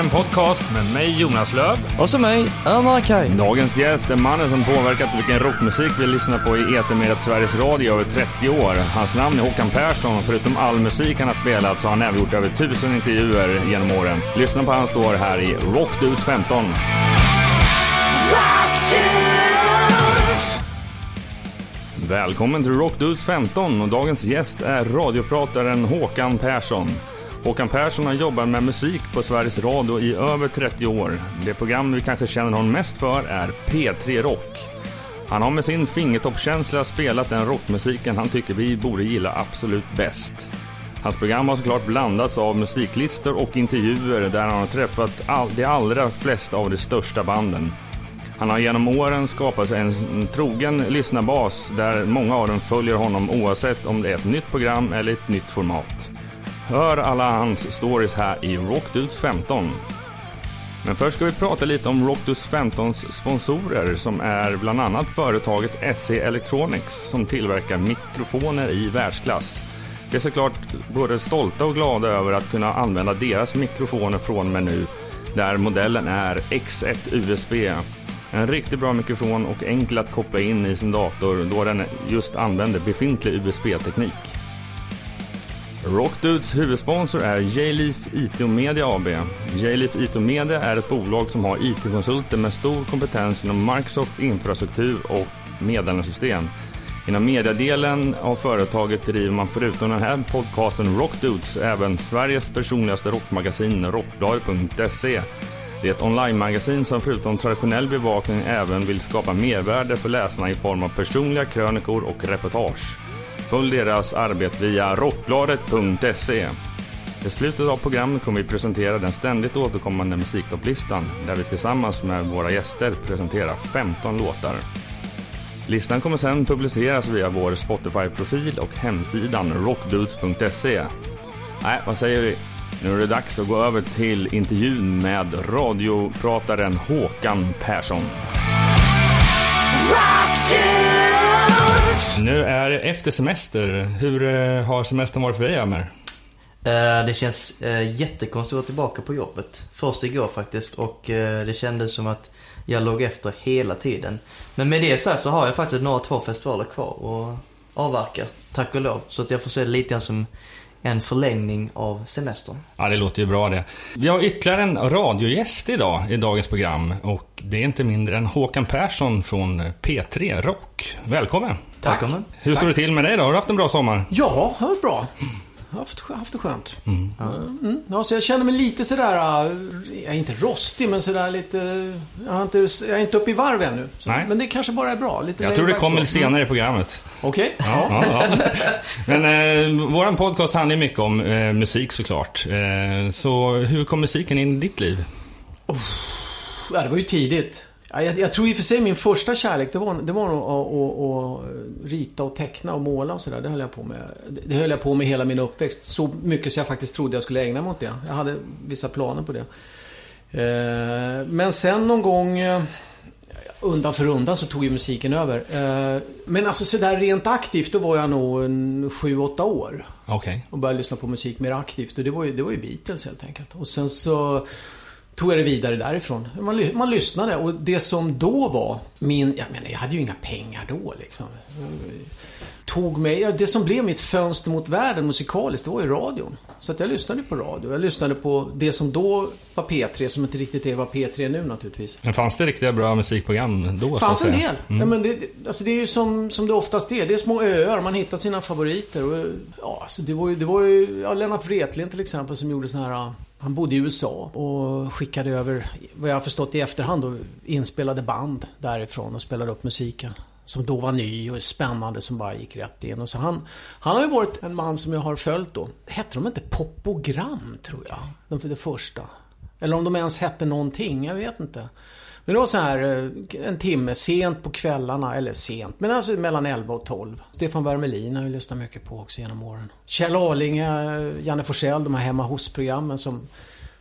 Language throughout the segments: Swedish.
en podcast med mig Jonas Löv Och så mig, Ömer Kaj. Dagens gäst är mannen som påverkat vilken rockmusik vi lyssnar på i etermediet Sveriges Radio i över 30 år. Hans namn är Håkan Persson och förutom all musik han har spelat så har han även gjort över tusen intervjuer genom åren. Lyssna på hans står här i Rockdus 15. Välkommen till Rockdus 15 och dagens gäst är radioprataren Håkan Persson. Håkan Persson har jobbat med musik på Sveriges Radio i över 30 år. Det program vi kanske känner honom mest för är P3 Rock. Han har med sin fingertoppskänsla spelat den rockmusiken han tycker vi borde gilla absolut bäst. Hans program har såklart blandats av musiklistor och intervjuer där han har träffat all, de allra flesta av de största banden. Han har genom åren skapat sig en trogen lyssnarbas där många av dem följer honom oavsett om det är ett nytt program eller ett nytt format. Hör alla hans stories här i Rockdudes 15. Men först ska vi prata lite om Rockdudes 15s sponsorer som är bland annat företaget SE Electronics som tillverkar mikrofoner i världsklass. Vi är såklart både stolta och glada över att kunna använda deras mikrofoner från och med nu där modellen är X1 USB. En riktigt bra mikrofon och enkel att koppla in i sin dator då den just använder befintlig USB-teknik. Rockdudes huvudsponsor är J-Leaf IT och Media AB. J-Leaf IT och Media är ett bolag som har IT-konsulter med stor kompetens inom Microsoft infrastruktur och meddelandesystem. Inom mediadelen av företaget driver man förutom den här podcasten Rockdudes även Sveriges personligaste rockmagasin Rockbladet.se. Det är ett online-magasin som förutom traditionell bevakning även vill skapa mervärde för läsarna i form av personliga krönikor och reportage. Följ deras arbete via rockbladet.se. I slutet av programmet kommer vi presentera den ständigt återkommande musiktopplistan där vi tillsammans med våra gäster presenterar 15 låtar. Listan kommer sedan publiceras via vår Spotify-profil och hemsidan rockdudes.se. Nej, vad säger vi? Nu är det dags att gå över till intervjun med radioprataren Håkan Persson. Nu är det efter semester. Hur eh, har semestern varit för dig, Amer? Eh, det känns eh, jättekonstigt att vara tillbaka på jobbet. Först igår faktiskt och det kändes som att jag låg efter hela tiden. Men med det sagt så har jag faktiskt några två festivaler kvar och avverka, tack och lov. Så att jag får se det lite grann som en förlängning av semestern. Ja, det låter ju bra det. Vi har ytterligare en radiogäst idag i dagens program och det är inte mindre än Håkan Persson från P3 Rock. Välkommen! Tack. Tack. Hur står det till med dig då? Har du haft en bra sommar? Ja, det har varit bra. Haft, haft det skönt. Mm. Mm. Ja, så jag känner mig lite sådär, äh, jag är inte rostig men sådär lite, jag, har inte, jag är inte uppe i varv ännu. Så. Men det kanske bara är bra. Lite jag tror det kommer senare i programmet. Okej. Ja, ja, ja. Men eh, våran podcast handlar ju mycket om eh, musik såklart. Eh, så hur kom musiken in i ditt liv? Ja, det var ju tidigt. Ja, jag, jag tror i och för sig min första kärlek det var, det var nog att, att, rita och teckna och måla och sådär. Det höll jag på med. Det- höll jag på med hela min uppväxt. Så mycket så jag faktiskt trodde jag skulle ägna mig åt det. Jag hade vissa planer på det. Eh, Men sen någon gång eh, undan för undan så tog ju musiken över. Eh, Men alltså sådär rent aktivt då var jag nog en 7-8 år Okej. och började lyssna på musik mer aktivt. Och det var ju, det var ju Beatles helt enkelt. Och sen så tog jag det vidare därifrån. Man, man lyssnade och det som då var min... Jag menar, jag hade ju inga pengar då liksom. Tog mig... Ja, det som blev mitt fönster mot världen musikaliskt, det var ju radion. Så att jag lyssnade på radio. Jag lyssnade på det som då var P3, som inte riktigt är vad P3 är nu naturligtvis. Men fanns det riktiga bra musikprogram då? Det fanns en del. Ja, men det, alltså det är ju som, som det oftast är. Det är små öar, man hittar sina favoriter. Och, ja, alltså det var ju, det var ju ja, Lennart Wretlind till exempel som gjorde sån här... Han bodde i USA och skickade över, vad jag har förstått i efterhand, då, inspelade band därifrån och spelade upp musiken. Som då var ny och spännande som bara gick rätt in. Och så han, han har ju varit en man som jag har följt då. Hette de inte Popogram tror jag? De för det första. Eller om de ens hette någonting, jag vet inte. Men det var så här eh, en timme sent på kvällarna, eller sent, men alltså mellan 11 och 12. Stefan Wermelin har jag lyssnat mycket på också genom åren. Kjell Arlinge, eh, Janne Forsell, de här hemma hos-programmen som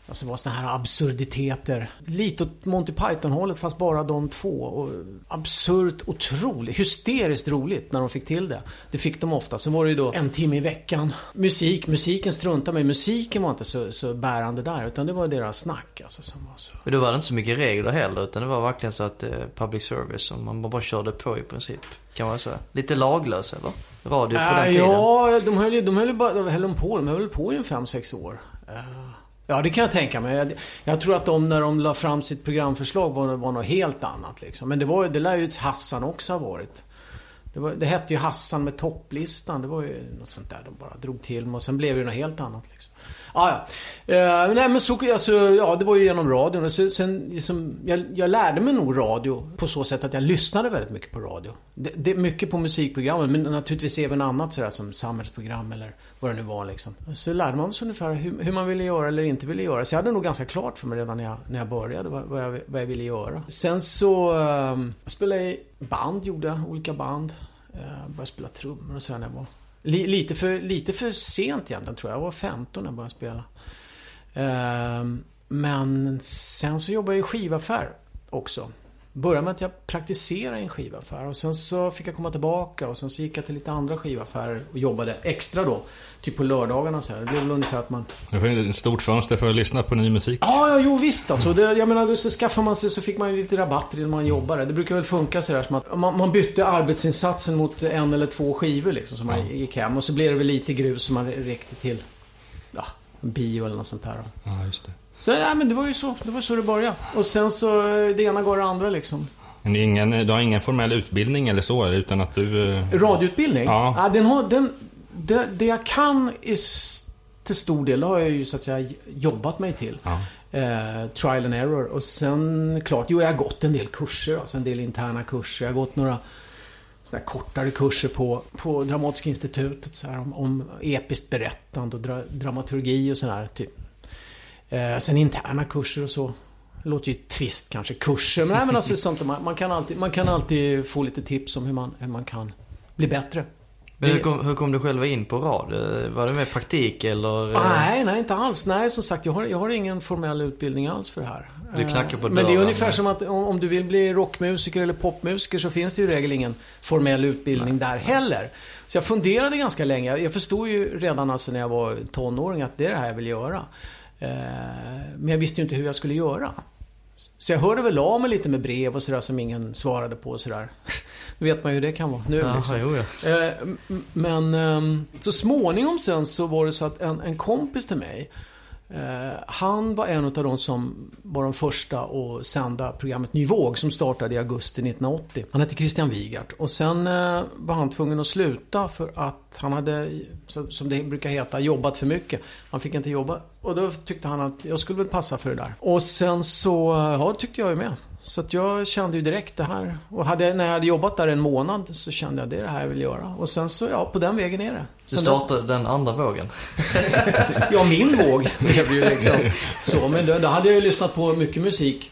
Alltså det var såna här absurditeter. Lite åt Monty Python-hållet fast bara de två. Och absurt, otroligt, hysteriskt roligt när de fick till det. Det fick de ofta. Så var det ju då en timme i veckan. Musik, musiken struntade mig. Musiken var inte så, så bärande där. Utan det var deras snack alltså som var så. Men då var det inte så mycket regler heller utan det var verkligen så att eh, public service som man bara körde på i princip. Kan man säga. Lite laglös eller? Radio på den Äh, tiden. ja, de höll ju de höll ju bara, höll de på, de höll på i en 5-6 år. Eh, Ja, det kan jag tänka mig. Jag, jag tror att de, när de la fram sitt programförslag var, var något helt annat liksom. Men det var det lär ju Hassan också ha varit. Det, var, det hette ju Hassan med topplistan. Det var ju något sånt där de bara drog till med. Och sen blev det något helt annat liksom. Ah, ja, eh, nej men så, alltså, ja det var ju genom radion. Och så, sen, liksom, jag, jag lärde mig nog radio på så sätt att jag lyssnade väldigt mycket på radio. Det, det, mycket på musikprogrammen men naturligtvis även annat sådär som samhällsprogram eller vad det nu var liksom. Så lärde man sig ungefär hur, hur man ville göra eller inte ville göra. Så jag hade nog ganska klart för mig redan när jag, när jag började vad, vad, jag, vad jag ville göra. Sen så eh, jag spelade i band, gjorde jag, olika band. Eh, började spela trummor och sådär när jag var lite, för, lite för sent egentligen tror jag. Jag var 15 när jag började spela. Ehm, men sen så jobbade jag i skivaffär också. Började med att jag praktiserade i en skivaffär och sen så fick jag komma tillbaka och sen så gick jag till lite andra skivaffärer och jobbade extra då. Typ på lördagarna så här. Det blev väl ungefär att man... Det var ett stort fönster för att lyssna på ny musik. Ja, ja jo visst alltså. Det, jag menar, så skaffar man sig så fick man ju lite rabatter när man jobbade. Det brukar väl funka sådär som att man, man bytte arbetsinsatsen mot en eller två skivor liksom som man gick hem. Och så blev det väl lite grus som man räckte till ja, bio eller något sånt där. Ja, just det. Så ja, men det var ju så. Det var så det började. Och sen så, eh, det ena går det andra liksom. Men det är ingen, du har ingen formell utbildning eller så, utan att du... eh, Radioutbildning? Ja. den har, den, det, det jag kan s- till stor del har jag ju så att säga jobbat mig till. Ja. Eh, trial and error. Och sen klart, jo jag har gått en del kurser. Alltså en del interna kurser. Jag har gått några sådana kortare kurser på, på Dramatiska institutet. Så här, om, om episkt berättande och dra, dramaturgi och sådär. Typ. Eh, sen interna kurser och så. Det låter ju trist kanske, kurser. Men, nej, men alltså, sånt, man, man, kan alltid, man kan alltid få lite tips om hur man, hur man kan bli bättre. Men hur kom, hur kom du själva in på radio? Var det med praktik eller? eh, Nej, nej inte alls. Nej, som sagt, jag har, jag har ingen formell utbildning alls för det här. Du knackar på Eh, Men det är dörren. ungefär som att om, om du vill bli rockmusiker eller popmusiker så finns det ju i regel ingen formell utbildning där heller. Så jag funderade ganska länge. Jag förstod ju redan alltså när jag var tonåring att det är det här jag vill göra. Eh, Men jag visste ju inte hur jag skulle göra. Så jag hörde väl av mig lite med brev och sådär som ingen svarade på och sådär. Nu vet man ju hur det kan vara nu Jaha, liksom. jo, ja. Eh, Men ehm, så småningom sen så var det så att en, en kompis till mig Eh, han var en av de som var de första att sända programmet Ny Våg som startade i augusti 1980. Han hette Christian Wigart och sen eh, var han tvungen att sluta för att han hade, som det brukar heta, jobbat för mycket. Han fick inte jobba och då tyckte han att jag skulle väl passa för det där. Och sen så, eh, ja det tyckte jag ju med. Så att jag kände ju direkt det här. Och hade, när jag hade jobbat där en månad så kände jag det är det här jag vill göra. Och sen så, ja, på den vägen är det. Du Sen dess- startade den andra vågen. Ja, min våg blev ju liksom så. Men då, då hade jag ju lyssnat på mycket musik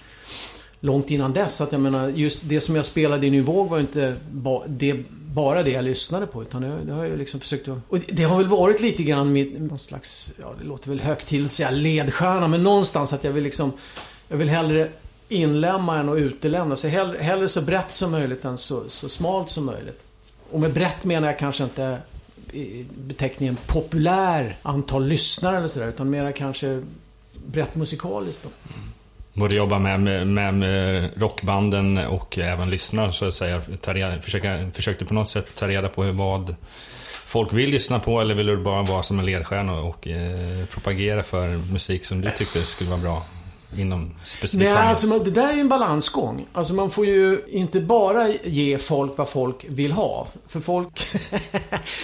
långt innan dess. Så att jag menar, just det som jag spelade i Ny Våg var ju inte ba, det, bara det jag lyssnade på. Utan det, det har jag ju liksom försökt att... Och det, det har väl varit lite grann mitt, någon slags, ja det låter väl högtidligt att säga ledstjärna. Men någonstans att jag vill liksom, jag vill hellre inlämma än att utelämna. Så hellre, hellre så brett som möjligt än så, så smalt som möjligt. Och med brett menar jag kanske inte i beteckningen populär antal lyssnare eller sådär. Utan mera kanske brett musikaliskt då. Mm. Både jobba med, med, med, eh, rockbanden och även lyssna så att säga. Ta reda, försöka, försökte på något sätt ta reda på vad folk vill lyssna på eller vill du bara vara som en ledstjärna och eh, propagera för musik som du tyckte skulle vara bra inom specifik Nej, genre? alltså det där är ju en balansgång. Alltså man får ju inte bara ge folk vad folk vill ha. För folk...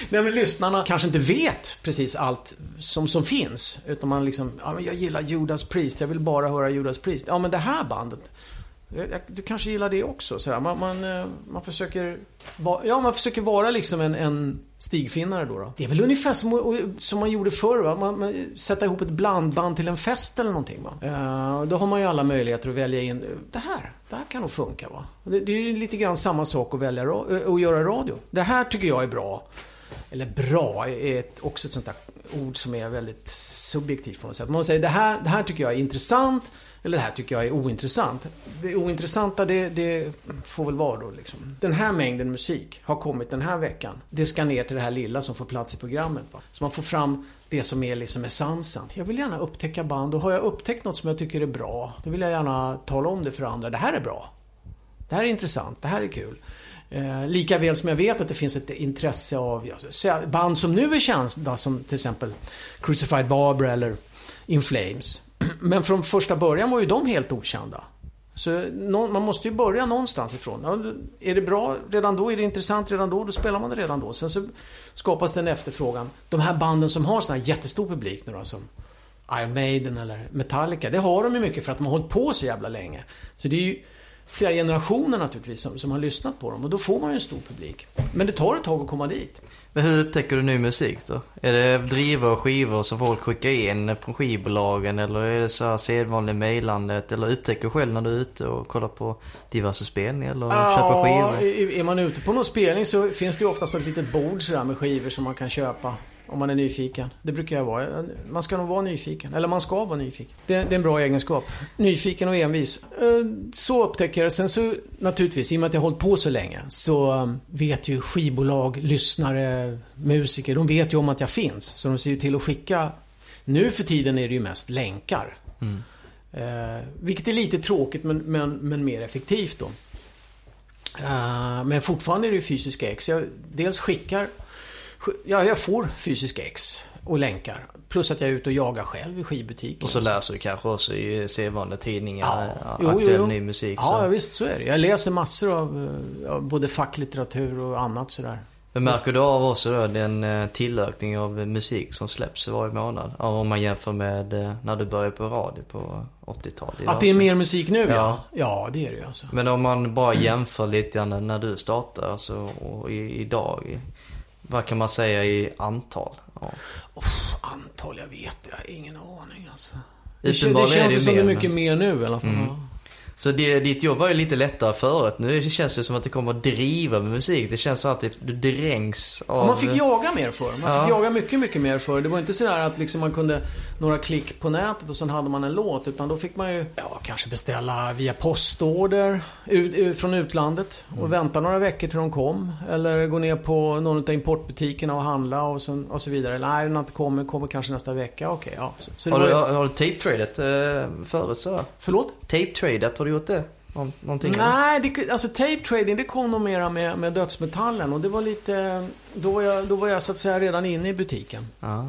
Nej men lyssnarna kanske inte vet precis allt som, som finns. Utan man liksom, ja men jag gillar Judas Priest, jag vill bara höra Judas Priest. Ja men det här bandet. Du kanske gillar det också. Så man, man, eh, man försöker Ja, man försöker vara liksom en, en stigfinnare då, då. Det är väl ungefär som, som man gjorde förr va? Man, man, sätta ihop ett blandband till en fest eller någonting va. Eh, då har man ju alla möjligheter att välja in, det här, det här kan nog funka va. Det, det är ju lite grann samma sak att välja eh, att göra radio. Det här tycker jag är bra. eller bra är ett, också ett sånt där ord som är väldigt subjektivt på något sätt. Man säger det här, det här tycker jag är intressant eller det här tycker jag är ointressant. Det ointressanta det, det får väl vara då liksom. Den här mängden musik har kommit den här veckan. Det ska ner till det här lilla som får plats i programmet. Va? Så man får fram det som är liksom essensen. Jag vill gärna upptäcka band och har jag upptäckt något som jag tycker är bra, då vill jag gärna tala om det för andra. Det här är bra. Det här är intressant. Det här är kul. Eh, lika väl som jag vet att det finns ett intresse av ja, band som nu är kända som till exempel Crucified Barbara eller In Flames. Men från första början var ju de helt okända. Så man måste ju börja någonstans ifrån. Ja, är det bra redan då, är det intressant redan då, då spelar man det redan då. Sen så skapas det en efterfrågan. De här banden som har sån här jättestor publik nu då, som Iron Maiden eller Metallica. Det har de ju mycket för att de har hållit på så jävla länge. Så det är ju flera generationer naturligtvis som, som har lyssnat på dem och då får man ju en stor publik. Men det tar ett tag att komma dit. Men hur upptäcker du ny musik då? Är det drivor och skivor som folk skickar in från skivbolagen eller är det så här sedvanligt mejlandet? Eller upptäcker du själv när du är ute och kollar på diverse spelningar eller ja, köper skivor? är man ute på någon spelning så finns det ju oftast ett litet bord sådär med skivor som man kan köpa. Om man är nyfiken. Det brukar jag vara. Man ska nog vara nyfiken. Eller man ska vara nyfiken. Det, det är en bra egenskap. Nyfiken och envis. Eh, så upptäcker jag det. Sen så naturligtvis, i och med att jag har hållit på så länge, så um, vet ju skivbolag, lyssnare, musiker, de vet ju om att jag finns. Så de ser ju till att skicka. Nu för tiden är det ju mest länkar. Mm. Eh, vilket är lite tråkigt men, men, men mer effektivt då. Men fortfarande är det fysiska ex. Jag dels skickar Ja, jag får fysiska ex och länkar. Plus att jag är ute och jagar själv i skivbutiken. Och så läser du kanske också i sedvanliga tidningar, ja. aktuell jo, jo. ny musik. Ja, så. visst så är det. Jag läser massor av, av både facklitteratur och annat sådär. Men märker du av också då den eh, tillökning av musik som släpps varje månad? Om man jämför med eh, när du började på radio på 80-talet. Att det är mer musik nu ja. ja. Ja, det är det ju alltså. Men om man bara jämför lite grann när du startade alltså, och idag. Vad kan man säga i antal? Ja. Oh, antal, jag vet jag har ingen aning alltså. Det, det känns det som det är mycket mer nu i alla fall. Mm. Så det, ditt jobb var ju lite lättare förut. Nu känns det som att det kommer att driva med musik. Det känns som att du dränks av... Ja, man fick jaga mer för. Man ja. fick jaga mycket, mycket mer för. Det var inte sådär att liksom man kunde några klick på nätet och sen hade man en låt. Utan då fick man ju, ja, kanske beställa via postorder ut, från utlandet. Och mm. vänta några veckor till de kom. Eller gå ner på någon av importbutikerna och handla och, sen, och så vidare. Nej, den har inte kommit. Kommer kanske nästa vecka. Okej, ja. Så, så har, du, ju... har du tape-tradat eh, förut så? Förlåt? Tape-tradat, har du gjort det? Någonting? Nej, det, alltså tape trading det kom nog mera med, med dödsmetallen och det var lite... Då var, jag, då var jag så att säga redan inne i butiken. Ah.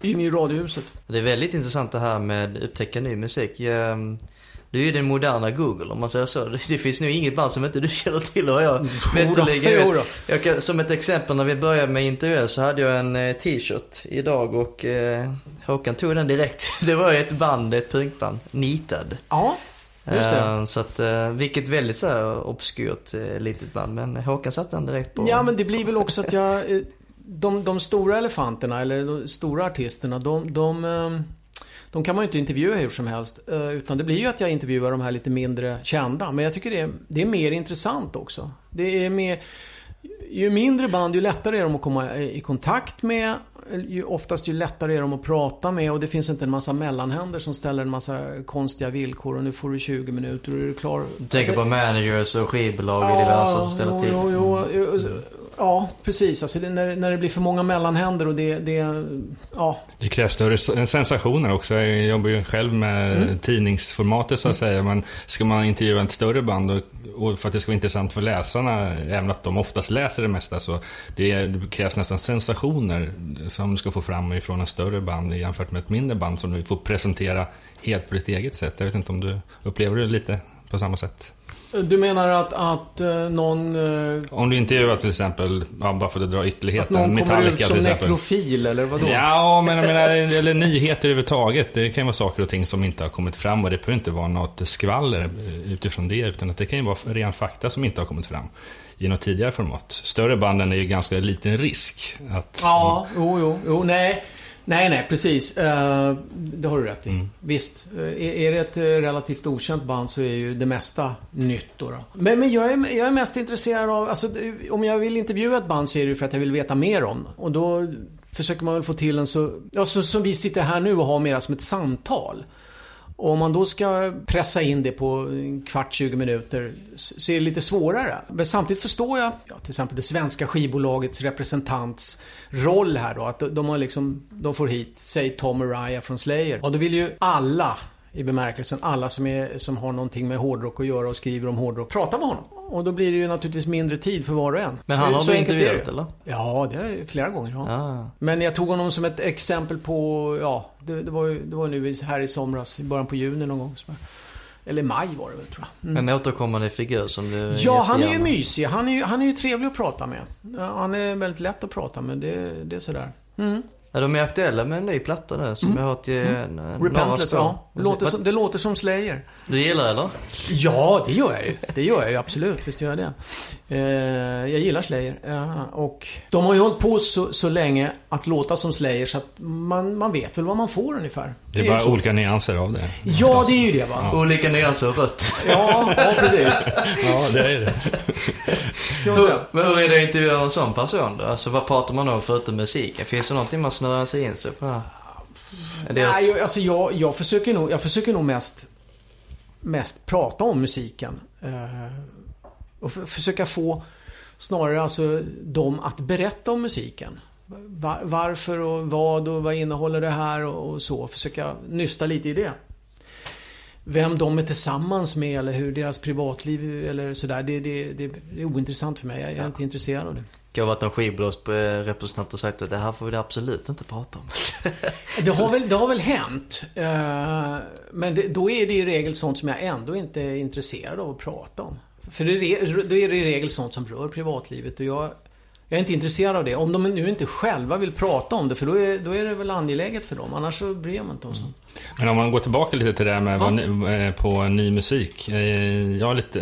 Inne i radiohuset. Det är väldigt intressant det här med upptäcka ny musik. du är ju den moderna Google om man säger så. Det finns nog inget band som inte du känner till och jag veterligen jag kan, Som ett exempel när vi började med intervjun så hade jag en eh, t-shirt idag och eh, Håkan tog den direkt. Det var ett band, ett punkband, Nitad. Ja. Just det. Eh, så att, eh, vilket väldigt så här obskyrt eh, litet band. Men Håkan satte den direkt på. Ja men det blir väl också att jag, de, de stora elefanterna eller de stora artisterna de, de de kan man ju inte intervjua hur som helst. Utan det blir ju att jag intervjuar de här lite mindre kända. Men jag tycker det är, det är mer intressant också. Det är mer... Ju mindre band, ju lättare är de att komma i kontakt med ju oftast ju lättare är de att prata med och det finns inte en massa mellanhänder som ställer en massa konstiga villkor och nu får du 20 minuter och är du klar. Du tänker alltså, på managers och skivbolag och ja, diverse som ställer jo, till. Jo, jo, jo, Ja, precis. Alltså det, när, när det blir för många mellanhänder och det, det... Ja. Det krävs större sensationer också. Jag jobbar ju själv med mm. tidningsformatet så att mm. säga. Men ska man intervjua ett större band och, och, för att det ska vara intressant för läsarna, även att de oftast läser det mesta, så det, det krävs nästan sensationer som du ska få fram ifrån en större band jämfört med ett mindre band som du får presentera helt på ditt eget sätt. Jag vet inte om du upplever det lite på samma sätt? Du menar att, att uh, någon... Uh, Om du intervjuar till exempel, ja, bara för att dra ytterligheten, Att någon Metallica, kommer ut som nekrofil eller vadå? Ja, men jag menar, eller nyheter överhuvudtaget. Det kan ju vara saker och ting som inte har kommit fram och det behöver inte vara något skvaller utifrån det. Utan att det kan ju vara ren fakta som inte har kommit fram i något tidigare format. Större banden är ju ganska liten risk. Att, ja, jo, jo, jo, nej. Nej, nej, precis. Eh, det har du rätt i. Visst, eh, är, det ett eh, relativt okänt band så är ju det mesta nytt då. då. Men, men jag, är, jag är mest intresserad av, alltså om jag vill intervjua ett band så är det för att jag vill veta mer om. Och då försöker man väl få till en så, ja, så som vi sitter här nu och har mera som ett samtal. Och om man då ska pressa in det på en kvart, 20 minuter så är det lite svårare. Men samtidigt förstår jag ja, till exempel det svenska skivbolagets representants roll här då. Att de- de har liksom, de får hit, säg Tom Araya från Slayer. Och då vill ju alla i bemärkelsen alla som, är, som har någonting med hårdrock att göra och skriver om hårdrock prata med honom. Och då blir det ju naturligtvis mindre tid för var och en. Men han har du är intervjuat eller? Ja, det jag flera gånger. Ja. Ja. Men jag tog honom som ett exempel på, ja, det, det var ju det var nu här i somras, i början på juni någon gång. Eller maj var det väl tror jag. Mm. En återkommande figur som du Ja, han är ju mysig. Han är ju, han är ju trevlig att prata med. Han är väldigt lätt att prata med, det, det är sådär. Mm. Ja, de är aktuella med en ny platta nu som jag har till mm. några Repentless, ja. Det låter, som, det låter som Slayer. Du gillar det, eller? Ja, det gör jag ju. Det gör jag ju absolut. Visst gör jag det. Eh, jag gillar Slayer. Ja, och de har ju hållit på så, så länge att låta som Slayer så att man, man vet väl vad man får ungefär. Det är ju bara så. olika nyanser av det. Ja, det är ju det va. Olika nyanser av rött. Ja, ja precis. Ja, det är det. Säga. Men hur är det att intervjua en sån person då? Alltså vad pratar man om förutom musiken? Finns det någonting man snurrar sig in sig på? Det Nej, jag- alltså jag, jag, försöker nog, jag försöker nog mest, mest prata om musiken. Eh, och f- försöka få snarare alltså dem att berätta om musiken. Va- varför och vad och vad innehåller det här och, och så. Försöka nysta lite i det. Vem de är tillsammans med eller hur deras privatliv eller sådär. Det, det, det, är ointressant för mig. Jag, jag är inte intresserad av det. Kan ha varit någon skivbolagsrepresentant och sagt att det här får vi absolut inte prata om. Det har väl, det har väl hänt. Eh, men det, då är det i regel sånt som jag ändå inte är intresserad av att prata om. För det, är då är det i regel sånt som rör privatlivet och jag, jag är inte intresserad av det. Om de nu inte själva vill prata om det, för då är, då är det väl angeläget för dem. Annars så bryr mig inte om sånt. Men om man går tillbaka lite till det här med Ja. ny, eh, på ny musik. Eh, Jag lite,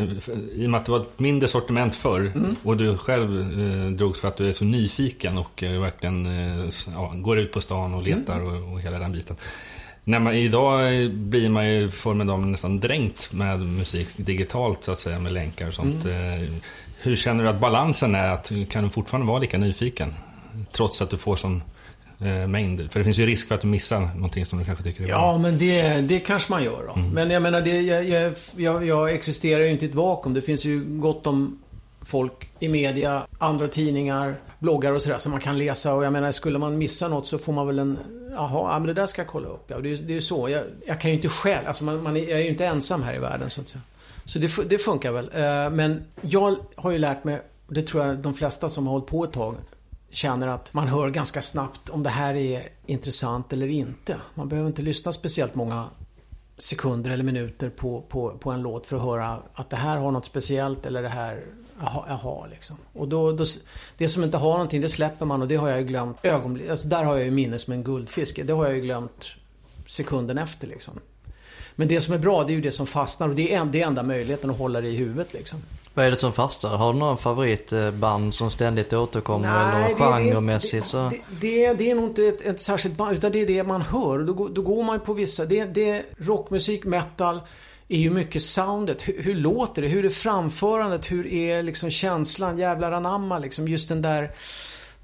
I och med att det var ett mindre sortiment förr Mm. och du själv eh, drogs för att du är så nyfiken och eh, verkligen eh, ja, går ut på stan och letar Mm. och, och hela den biten. När man, idag blir man ju formidabelt nästan dränkt med musik digitalt så att säga med länkar och sånt. Mm. Hur känner du att balansen är? Att, kan du fortfarande vara lika nyfiken? Trots att du får sån eh, mängd. För det finns ju risk för att du missar någonting som du kanske tycker är bra. Ja, men det, det kanske man gör då. Men jag menar, det, jag, jag, jag, existerar ju inte i ett vakuum. Det finns ju gott om folk i media, andra tidningar, bloggar och sådär som man kan läsa. Och jag menar, skulle man missa något så får man väl en... Jaha, ja, men det där ska jag kolla upp. Ja, det, är- det är ju så. Jag, jag kan ju inte själv... Alltså man, man är, jag är ju inte ensam här i världen så att säga. Så det, det funkar väl. Eh, men jag har ju lärt mig, och det tror jag de flesta som har hållit på ett tag känner att man hör ganska snabbt om det här är intressant eller inte. Man behöver inte lyssna speciellt många sekunder eller minuter på, på, på en låt för att höra att det här har något speciellt eller det här, jaha, jaha liksom. Och då, då, det som inte har någonting, det släpper man och det har jag ju glömt ögonblick. Alltså där har jag ju minne som en guldfisk. Det har jag ju glömt sekunden efter liksom. Men det som är bra, det är ju det som fastnar och det är, en- det är enda möjligheten att hålla det i huvudet liksom. Vad är det som fastnar? Har du någon favoritband som ständigt återkommer eller det- genremässigt det, det, det, det är nog inte ett, ett särskilt band, utan det är det man hör. Och Då, går- då går man på vissa... Det, det, rockmusik, metal, är ju mycket soundet. Hur, hur låter det? Hur är framförandet? Hur är liksom känslan? Jävlar anamma liksom. Just den där...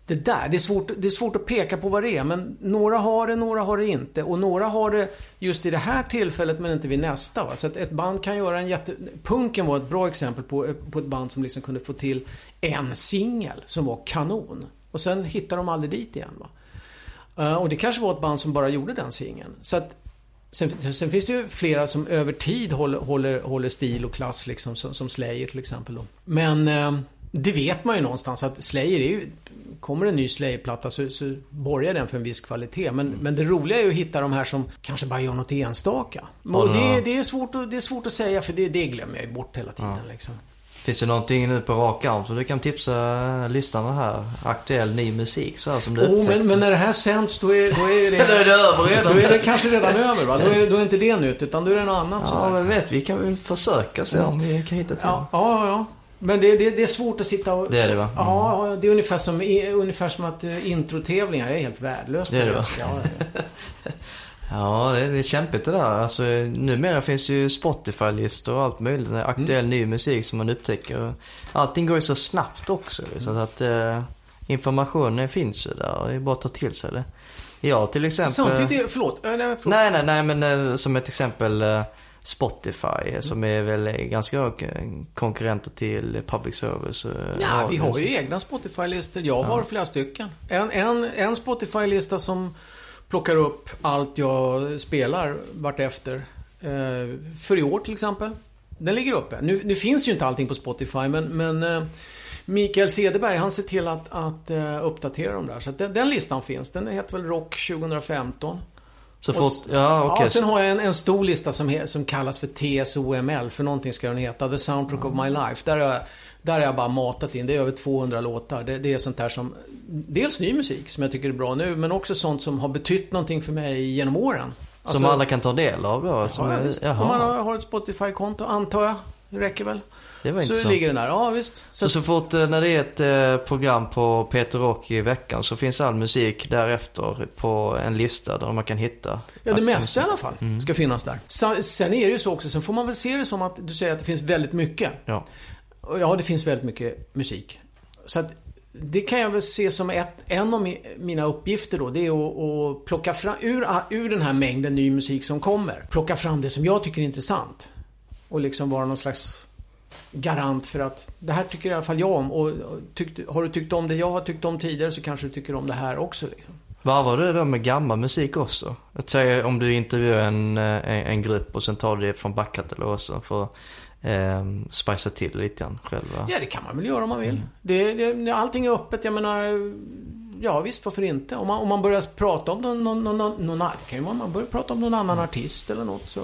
Det där, det är, svårt, det är svårt att peka på vad det är. Men några har det, några har det inte. Och några har det just i det här tillfället men inte vid nästa. Va? Så att ett band kan göra en jätte... Punken var ett bra exempel på, på ett band som liksom kunde få till en singel som var kanon. Och sen hittar de aldrig dit igen. Va? Eh, och det kanske var ett band som bara gjorde den singeln. Så att Sen, sen finns det ju flera som över tid håller, håller, håller stil och klass liksom, som, som Slayer till exempel. Då. Men eh, det vet man ju någonstans att Slayer är ju... Kommer en ny Slayer-platta så, så borgar den för en viss kvalitet. Men, men det roliga är ju att hitta de här som kanske bara gör något enstaka. Och det, det, är svårt att, det är svårt att säga för det, det glömmer jag ju bort hela tiden. Liksom. Finns det någonting nu på rak arm som du kan tipsa lyssnarna här? Aktuell ny musik så här som du Oh, upptäckte? men, men när det här sänds då är, då är det... Då är det över redan. Då är det kanske redan över va? Då är, då är inte det nytt utan då är det något annat. Ja, sådär. men vet vi kan väl försöka se om vi kan hitta till. Ja, ja, ja. Men det, det, det är svårt att sitta och... Det är det, va? Ja, ja, det är ungefär som, ungefär som att eh, introtävlingar, jag är helt värdelös på Det är det, va? Ja, ja. Ja, det är, kämpigt det där. Alltså, numera finns det ju Spotify-listor och allt möjligt. Är Aktuell ny musik som man upptäcker. Allting går ju så snabbt också. Så att eh, informationen finns ju där. Det är bara att ta till sig det. Jag till exempel... Samtidigt, är- förlåt. nej, förlåt. Nej, nej, nej, men eh, som ett exempel eh, Spotify eh, som är väl ganska konkurrenter till public service. eh, Ja, vi har ju egna Spotify-listor. Jag har flera stycken. En, en, en Spotify-lista som plockar upp allt jag spelar vartefter. Eh, för i år till exempel. Den ligger uppe. Nu, nu finns ju inte allting på Spotify men, men eh, Mikael Cederberg han ser till att, att uppdatera dem där. Så den, den listan finns. Den heter väl Rock 2015. Så Och fort, ja okej. Ja, sen har jag en, en stor lista som, he, som kallas för TSOML. För någonting ska den heta. The Soundtrack of My Life. Där har jag, där har jag bara matat in. Det är över 200 låtar. Det, det är sånt där som... Dels ny musik som jag tycker är bra nu. Men också sånt som har betytt någonting för mig genom åren. som Alltså- alla kan ta del av då? Som Ja, är, Om man har, har ett Spotify-konto, antar jag. Det räcker väl. Det var Så intressant. ligger den där. Ja, visst. Så, så fort eh, när det är ett eh, program på Peter Rock i veckan så finns all musik därefter på en lista där man kan hitta. Ja, det mesta i alla fall Mm. ska finnas där. Sa- Sen är det ju så också, sen får man väl se det som att du säger att det finns väldigt mycket. Ja. Ja, det finns väldigt mycket musik. Så att det kan jag väl se som ett, en av mi- mina uppgifter då. Det är att, att plocka fram, ur, ur den här mängden ny musik som kommer. Plocka fram det som jag tycker är intressant. Och liksom vara någon slags garant för att det här tycker i alla fall jag om. Och, tyckte, har du tyckt om det jag har tyckt om tidigare så kanske du tycker om det här också. Liksom. Varvar du det med gammal musik också? Jag säger om du intervjuar en, eh, en, en grupp och sen tar du det från backkatalogen för att eh, spicea till lite grann själva. Ja, det kan man väl göra om man vill. Det, det, allting är öppet. Jag menar, ja visst, varför inte? Om man, om man börjar prata om någon, någon, någon, någon, kan ju man börjar prata om någon annan artist eller något så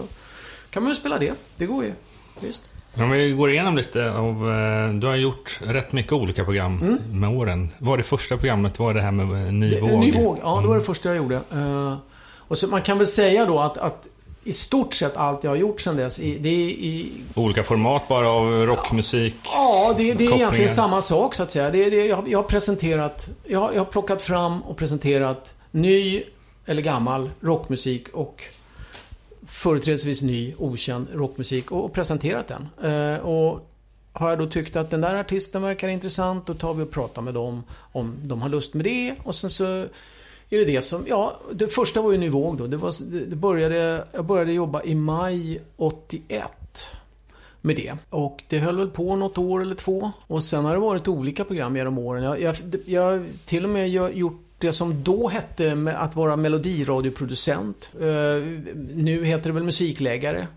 kan man ju spela det. Det går ju. Visst. Om vi går igenom lite av... eh, Du har gjort rätt mycket olika program med åren. Vad var det första programmet? Var det här med eh, Ny Det- våg? Ny våg, ja det var det första jag gjorde. Eh, och så man kan väl säga då att, att i stort sett allt jag har gjort sedan dess, i, det är i Olika format bara av rockmusik? Ja, det, det är egentligen samma sak så att säga. Det, det, jag, har- jag har presenterat, jag, jag har plockat fram och presenterat ny eller gammal rockmusik och företrädesvis ny, okänd rockmusik och, presenterat den. Eh, och har jag då tyckt att den där artisten verkar intressant, då tar vi och pratar med dem om de har lust med det. Och sen så är det det som, ja, det första var ju Ny Våg då. Det var, det, började, jag började jobba i maj 81 med det. Och det höll väl på något år eller två. Och sen har det varit olika program genom åren. Jag, jag, jag har till och med gjort det som då hette att vara melodiradioproducent. Eh, nu heter det väl musikläggare.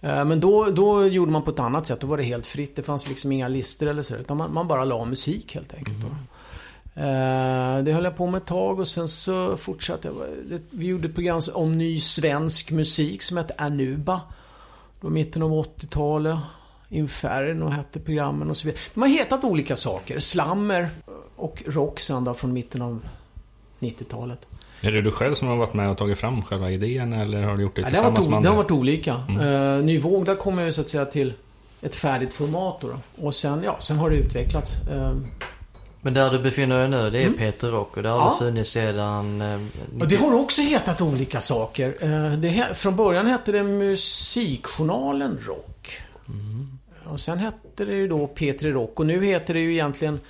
Eh, men då, då gjorde man på ett annat sätt. Då var det helt fritt. Det fanns liksom inga listor eller så. Utan man, man bara la musik helt enkelt. Då. Eh, Det höll jag på med ett tag och sen så fortsatte jag. Vi gjorde ett program om ny svensk musik som hette Anuba. Då mitten av 80-talet. Inferno hette programmen och så vidare. De har hetat olika saker. Slammer och rock sen från mitten av 90-talet. Är det du själv som har varit med och tagit fram själva idén eller har du gjort det Ja, det, har varit, tillsammans med det har andra? varit olika. Mm. Ny våg, där kommer jag ju så att säga till ett färdigt format då. Och sen, ja, sen har det utvecklats. Eh, Men där du befinner dig nu, det är Mm. Peter Rock och det har Ja. du funnits sedan... Eh, Och det har också hetat olika saker. Eh, Det, från början hette det Musikjournalen Rock. Och sen hette det ju då P3 Rock. Och nu heter det ju egentligen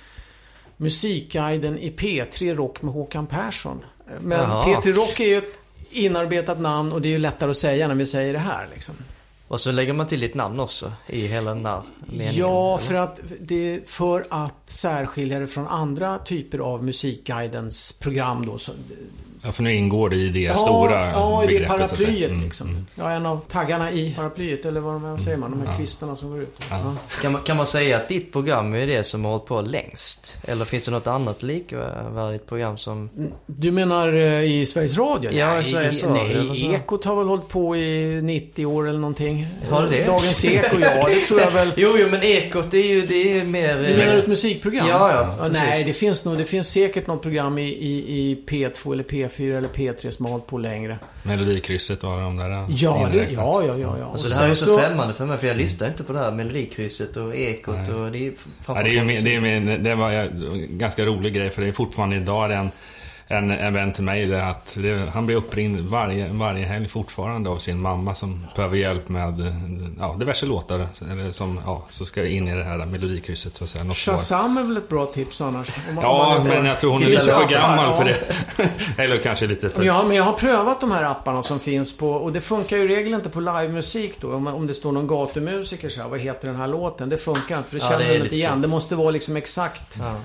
Musikguiden i P3 Rock med Håkan Persson. Men Jaha. P3 Rock är ju ett inarbetat namn och det är ju lättare att säga när vi säger det här. Liksom. Och så lägger man till ditt namn också i hela den där meningen. Ja, för att, det, för att särskilja det från andra typer av Musikguidens program då. Så, Ja, för nu ingår det i det stora Ja, i det paraplyet Mm, liksom. mm. Ja, en av taggarna i paraplyet, eller vad, vad säger man? De här kvistarna som går ut. Ja. Kan man, kan man säga att ditt program är det som har hållit på längst? Eller finns det något annat likvärdigt program som... Du menar eh, i Sveriges Radio? Ja, nej, Sveriges Radio, Nej. Ekot har väl hållit på i 90 år eller någonting. Har det det? Dagens Eko, ja, det tror jag väl. Jo, jo, men Ekot det är ju det är mer... Du menar ett musikprogram? Ja, ja, nej, precis. det finns nog, det finns säkert något program i, i, i P2 eller P4 P4 eller P3 som har hållit på längre. Melodikrysset och de där Ja, det, ja, ja, ja. ja. Alltså det här är sen så främmande för mig för jag lyssnar inte på det här melodikrysset och ekot Nej. och det är Ja, det, är, ju det, är, det var en ganska rolig grej för det är fortfarande idag en, en, en vän till mig där att det, han blir uppringd varje, varje helg fortfarande av sin mamma som behöver hjälp med ja, diverse låtar eller som ja, så ska in i det här melodikrysset så att säga. Något svar. Shazam är väl ett bra tips annars? Om man- om Ja, man- men jag tror hon är lite för gammal ja. för det. eller kanske lite för... Ja, men jag har prövat de här apparna som finns på, och det funkar ju i regel inte på livemusik då. Om, om det står någon gatumusiker så här, vad heter den här låten? Det funkar inte, för det Ja, känner det är man inte lite igen. svårt. Det måste vara liksom exakt. Ja.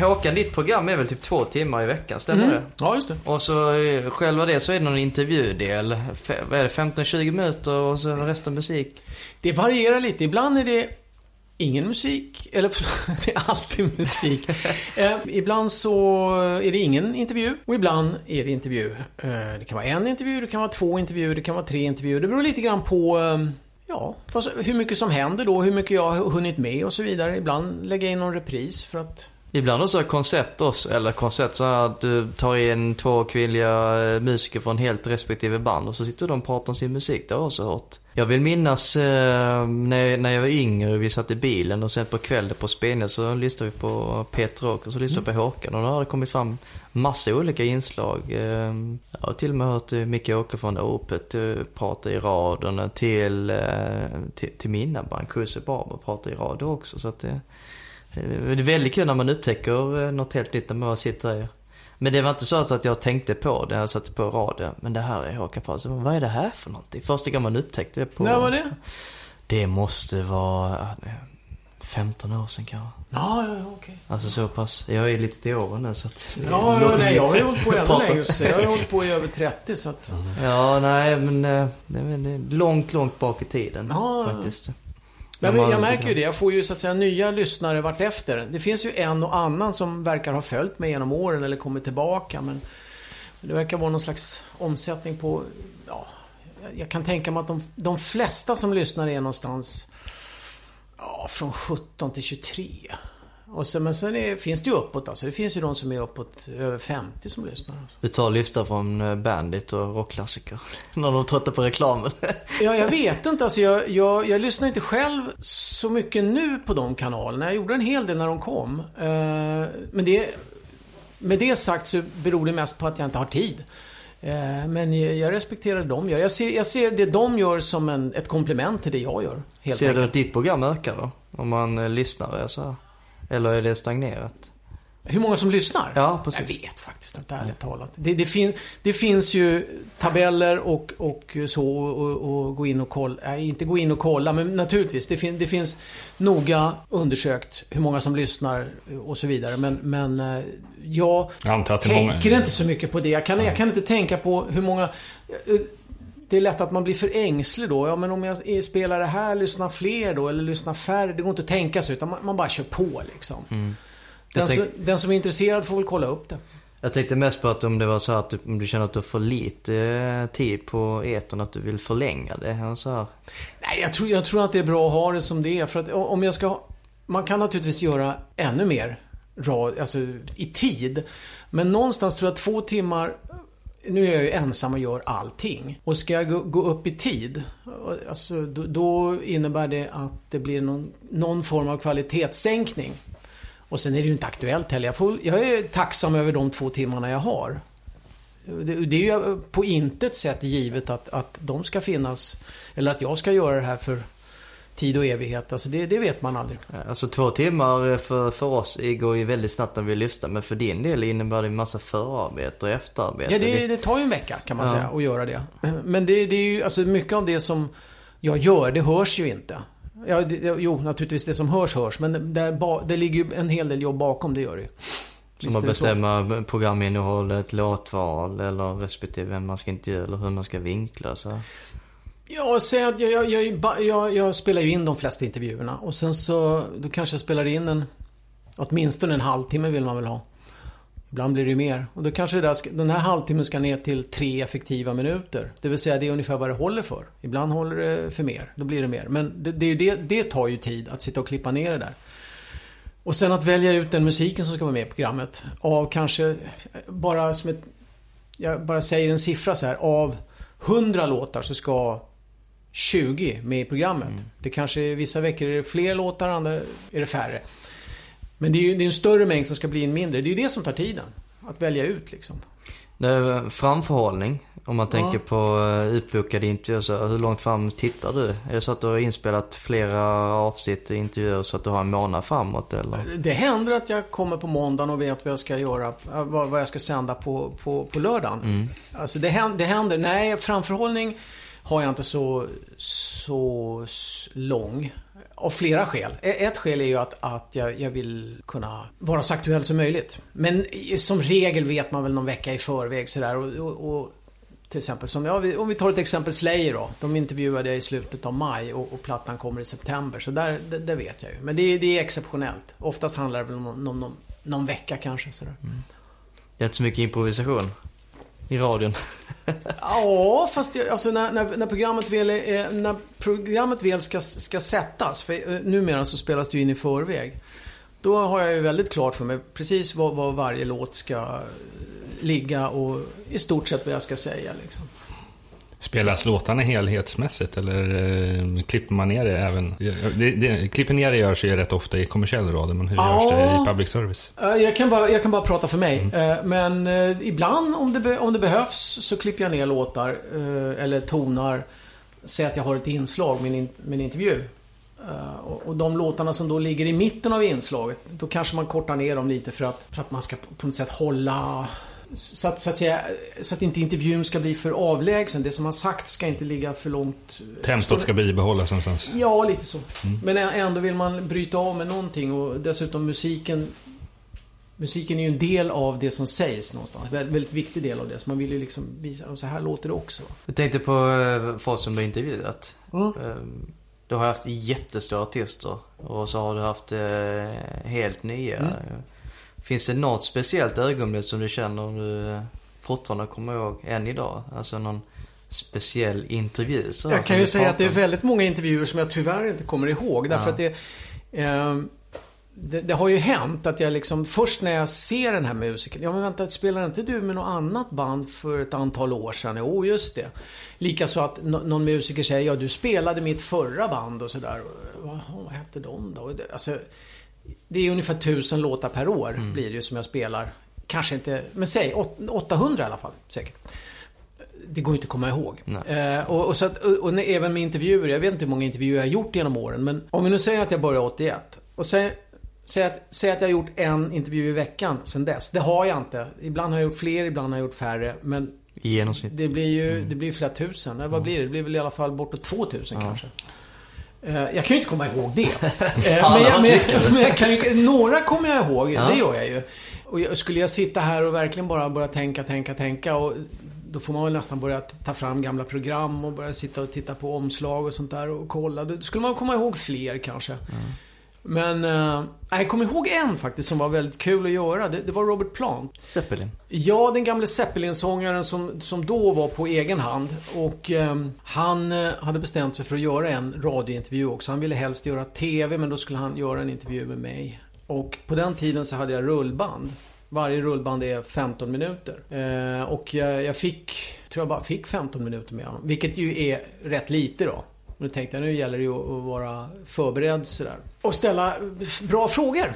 Håkan, ditt program är väl typ två timmar i veckan, stämmer Mm. det? Ja, just det. Och så eh, själva det så är det någon intervjudel. Fe- Vad är det, 15-20 minuter och så resten musik? Det varierar lite. Ibland är det ingen musik. Eller det är alltid musik. eh, ibland så är det ingen intervju. Och ibland är det intervju. Eh, det kan vara en intervju, det kan vara två intervjuer, det kan vara tre intervjuer. Det beror lite grann på eh, Ja, fast hur mycket som händer då, hur mycket jag har hunnit med och så vidare. Ibland lägger jag in någon repris för att... Ibland också koncept oss, eller koncept så att du tar in två kvinnliga eh, musiker från helt respektive band och så sitter de och pratar om sin musik. Det har jag också hört. Jag vill minnas eh, när, när jag var yngre, vi satt i bilen och sen på kvällen på spelningen så lyssnade vi på Peter och så lyssnade vi på Håkan och då har det kommit fram massa olika inslag. Eh, Jag har till och med hört eh, Micke Åker från Opet eh, prata i radion till, eh, till, till mina band, Kusse Barber prata i radio också. Så att det, det är väldigt kul när man upptäcker eh, något helt nytt när man sitter där. Men det var inte så att jag tänkte på det när jag satte på radio. Men det här är Håkan Persson. Vad är det här för någonting? Första gången man upptäckte det på... När var det? Det måste vara ja, 15 år sedan kanske. Ja, ja, okej. Alltså så pass. Jag är lite till åren nu så att... Ja, ja, nej, jag har ju hållit på ännu längre. Jag har ju hållit på i över 30 så att... Ja, nej men eh, det är, långt, långt bak i tiden ja. faktiskt. Men man- jag märker ju det. Jag får ju så att säga nya lyssnare vart efter. Det finns ju en och annan som verkar ha följt mig genom åren eller kommit tillbaka. Men det verkar vara någon slags omsättning på... Ja, jag- jag kan tänka mig att de, de flesta som lyssnar är någonstans ja, från 17 till 23. Och sen, men sen är, finns det ju uppåt alltså. Det finns ju de som är uppåt över 50 som lyssnar. Alltså. Du tar lyssnar från eh, Bandit och rockklassiker. när de tröttnar på reklamen. Ja, jag vet inte. Alltså, jag, jag, jag lyssnar inte själv så mycket nu på de kanalerna. Jag gjorde en hel del när de kom. Eh, men det, med det sagt så beror det mest på att jag inte har tid. Eh, men jag, respekterar det de gör. Jag ser, jag ser det de gör som en, ett komplement till det jag gör. Ser du enkelt. att ditt program ökar då? Om man lyssnar så här? Eller är det stagnerat? Hur många som lyssnar? Ja, precis. Jag vet faktiskt inte, ärligt talat. Det, det, fin, det finns ju tabeller och, och så och, och gå in och kolla. Nej, inte gå in och kolla, men naturligtvis. Det, fin, det finns noga undersökt hur många som lyssnar och så vidare. Men, men eh, jag Jag tänker många... inte så mycket på det. Jag kan, jag kan inte tänka på hur många... Det är lätt att man blir för ängslig då. Ja, men om jag spelar det här, lyssnar fler då? Eller lyssnar färre? Det går inte att tänka sig, utan man, man bara kör på liksom. Mm. Den, tänk- som, den som är intresserad får väl kolla upp det. Jag tänkte mest på att om det var så att du, om du känner att du får lite eh, tid på etern, att du vill förlänga det. Så här. Nej, jag tror, jag tror att det är bra att ha det som det är. För att om jag ska... Man kan naturligtvis göra ännu mer alltså i tid. Men någonstans tror jag två timmar... Nu är jag ju ensam och gör allting. Och ska jag gå, gå upp i tid, alltså, då, då innebär det att det blir någon, någon form av kvalitetssänkning. Och sen är det ju inte aktuellt heller. Jag, får, jag är tacksam över de två timmarna jag har. Det, det är ju på intet sätt givet att, att de ska finnas eller att jag ska göra det här för tid och evighet. Alltså det, det vet man aldrig. Alltså två timmar för, för oss går ju väldigt snabbt när vi lyssnar. Men för din del innebär det en massa förarbete och efterarbete. Ja, det, det tar ju en vecka kan man Ja. säga att göra det. Men det, det är ju, alltså mycket av det som jag gör, det hörs ju inte. Ja, det, jo, naturligtvis det som hörs hörs. Men det, ba, det ligger ju en hel del jobb bakom, det gör det ju. Som att bestämma programinnehållet, låtval eller respektive vem man ska intervjua eller hur man ska vinkla. Så. Ja, säg att jag, jag, jag, jag, jag spelar ju in de flesta intervjuerna. Och sen så, då kanske jag spelar in en, åtminstone en halvtimme vill man väl ha. Ibland blir det ju mer. Och då kanske det där den här halvtimmen ska ner till tre effektiva minuter. Det vill säga det är ungefär vad det håller för. Ibland håller det för mer, då blir det mer. Men det, det, det, det tar ju tid att sitta och klippa ner det där. Och sen att välja ut den musiken som ska vara med i programmet. Av kanske, bara som ett... Jag bara säger en siffra så här. Av 100 låtar så ska 20 med i programmet. Mm. Det kanske vissa veckor är det fler låtar, andra är det färre. Men det är ju det är en större mängd som ska bli en mindre. Det är ju det som tar tiden. Att välja ut liksom. Det är framförhållning. Om man tänker ja. på eh, utbokade intervjuer, så hur långt fram tittar du? Är det så att du har inspelat flera avsnitt intervjuer så att du har en månad framåt eller? Det händer att jag kommer på måndagen och vet vad jag ska göra, eh, vad jag ska sända på, på, på lördagen. Mm. Alltså det händer, det händer, nej framförhållning har jag inte så, så lång. Av flera skäl. Ett skäl är ju att, att jag, jag, vill kunna vara så aktuell som möjligt. Men som regel vet man väl någon vecka i förväg sådär. Och, och, och till exempel som, ja, om vi tar ett exempel Slayer då. De intervjuade jag i slutet av maj och, och plattan kommer i september. Så där, det, det vet jag ju. Men det, det, är exceptionellt. Oftast handlar det väl om någon, någon, någon vecka kanske. Sådär. Mm. Det är inte så mycket improvisation i radion. ja, fast jag, alltså när, när, när, programmet väl, är, när programmet väl ska, ska sättas, för eh, numera så spelas det ju in i förväg. Då har jag ju väldigt klart för mig precis vad, vad varje låt ska eh, ligga och i stort sett vad jag ska säga. Liksom. Spelas låtarna helhetsmässigt eller eh, klipper man ner det även? Det, det, klipper ner det görs ju rätt ofta i kommersiell radio, men hur ja, görs det i public service? Jag kan bara, jag kan bara prata för mig. Mm. Eh, men eh, ibland om det, om det behövs så klipper jag ner låtar eller tonar. Säg att jag har ett inslag med en, med en intervju. Och de låtarna som då ligger i mitten av inslaget, då kanske man kortar ner dem lite för att, för att man ska på något sätt hålla så att, så, att jag, så att inte intervjun ska bli för avlägsen. Det som har sagt ska inte ligga för långt... Tempot ska bibehållas någonstans? Ja, lite så. Mm. Men ändå vill man bryta av med någonting och dessutom musiken Musiken är ju en del av det som sägs någonstans. En väldigt viktig del av det. Så man vill ju liksom visa, så här låter det också. Du tänkte på eh, folk som du har intervjuat. Mm. Ehm, du har haft jättestora artister och så har du haft eh, helt nya. Mm. Finns det något speciellt ögonblick som du känner du fortfarande kommer ihåg än idag? Alltså någon speciell intervju? Så jag kan ju säga att det är väldigt många intervjuer som jag tyvärr inte kommer ihåg. Därför ja. att det, eh, det, det, har ju hänt att jag liksom, först när jag ser den här musikern, ja men vänta, spelar inte du med något annat band för ett antal år sedan? Jo, just det. Likaså att någon musiker säger, ja du spelade mitt förra band och sådär. Vad, vad hette de då? Alltså, det är ungefär tusen låtar per år mm. blir det ju som jag spelar. Kanske inte, men säg 800 i alla fall säkert. Det går ju inte att komma ihåg. Eh, och, och, så att, och, och, även med intervjuer, jag vet inte hur många intervjuer jag har gjort genom åren. Men om vi nu säger att jag började 81. Och säg, säg, att, säg att jag har gjort en intervju i veckan sen dess. Det har jag inte. Ibland har jag gjort fler, ibland har jag gjort färre. Men I genomsnitt. Det blir ju mm. det blir flera tusen. Eller vad blir det? Det blir väl i alla fall bortåt 2000 ja. kanske. Eh, jag kan ju inte komma ihåg det. Eh, men, jag, men, men jag kan, några kommer jag ihåg, ja. det gör jag ju. Och skulle jag sitta här och verkligen bara börja tänka, tänka, tänka och då får man väl nästan börja ta fram gamla program och börja sitta och titta på omslag och sånt där och kolla. Då skulle man komma ihåg fler kanske. Mm. Men uh, jag kommer ihåg en faktiskt som var väldigt kul att göra. Det, det var Robert Plant. Zeppelin? Ja, den gamle Zeppelin-sångaren som, som då var på egen hand. Och um, han uh, hade bestämt sig för att göra en radiointervju också. Han ville helst göra TV, men då skulle han göra en intervju med mig. Och på den tiden så hade jag rullband. Varje rullband är 15 minuter. Uh, och jag, jag fick, tror jag bara fick 15 minuter med honom. Vilket ju är rätt lite då. Nu tänkte jag, nu gäller det ju att vara förberedd sådär. Och ställa bra frågor.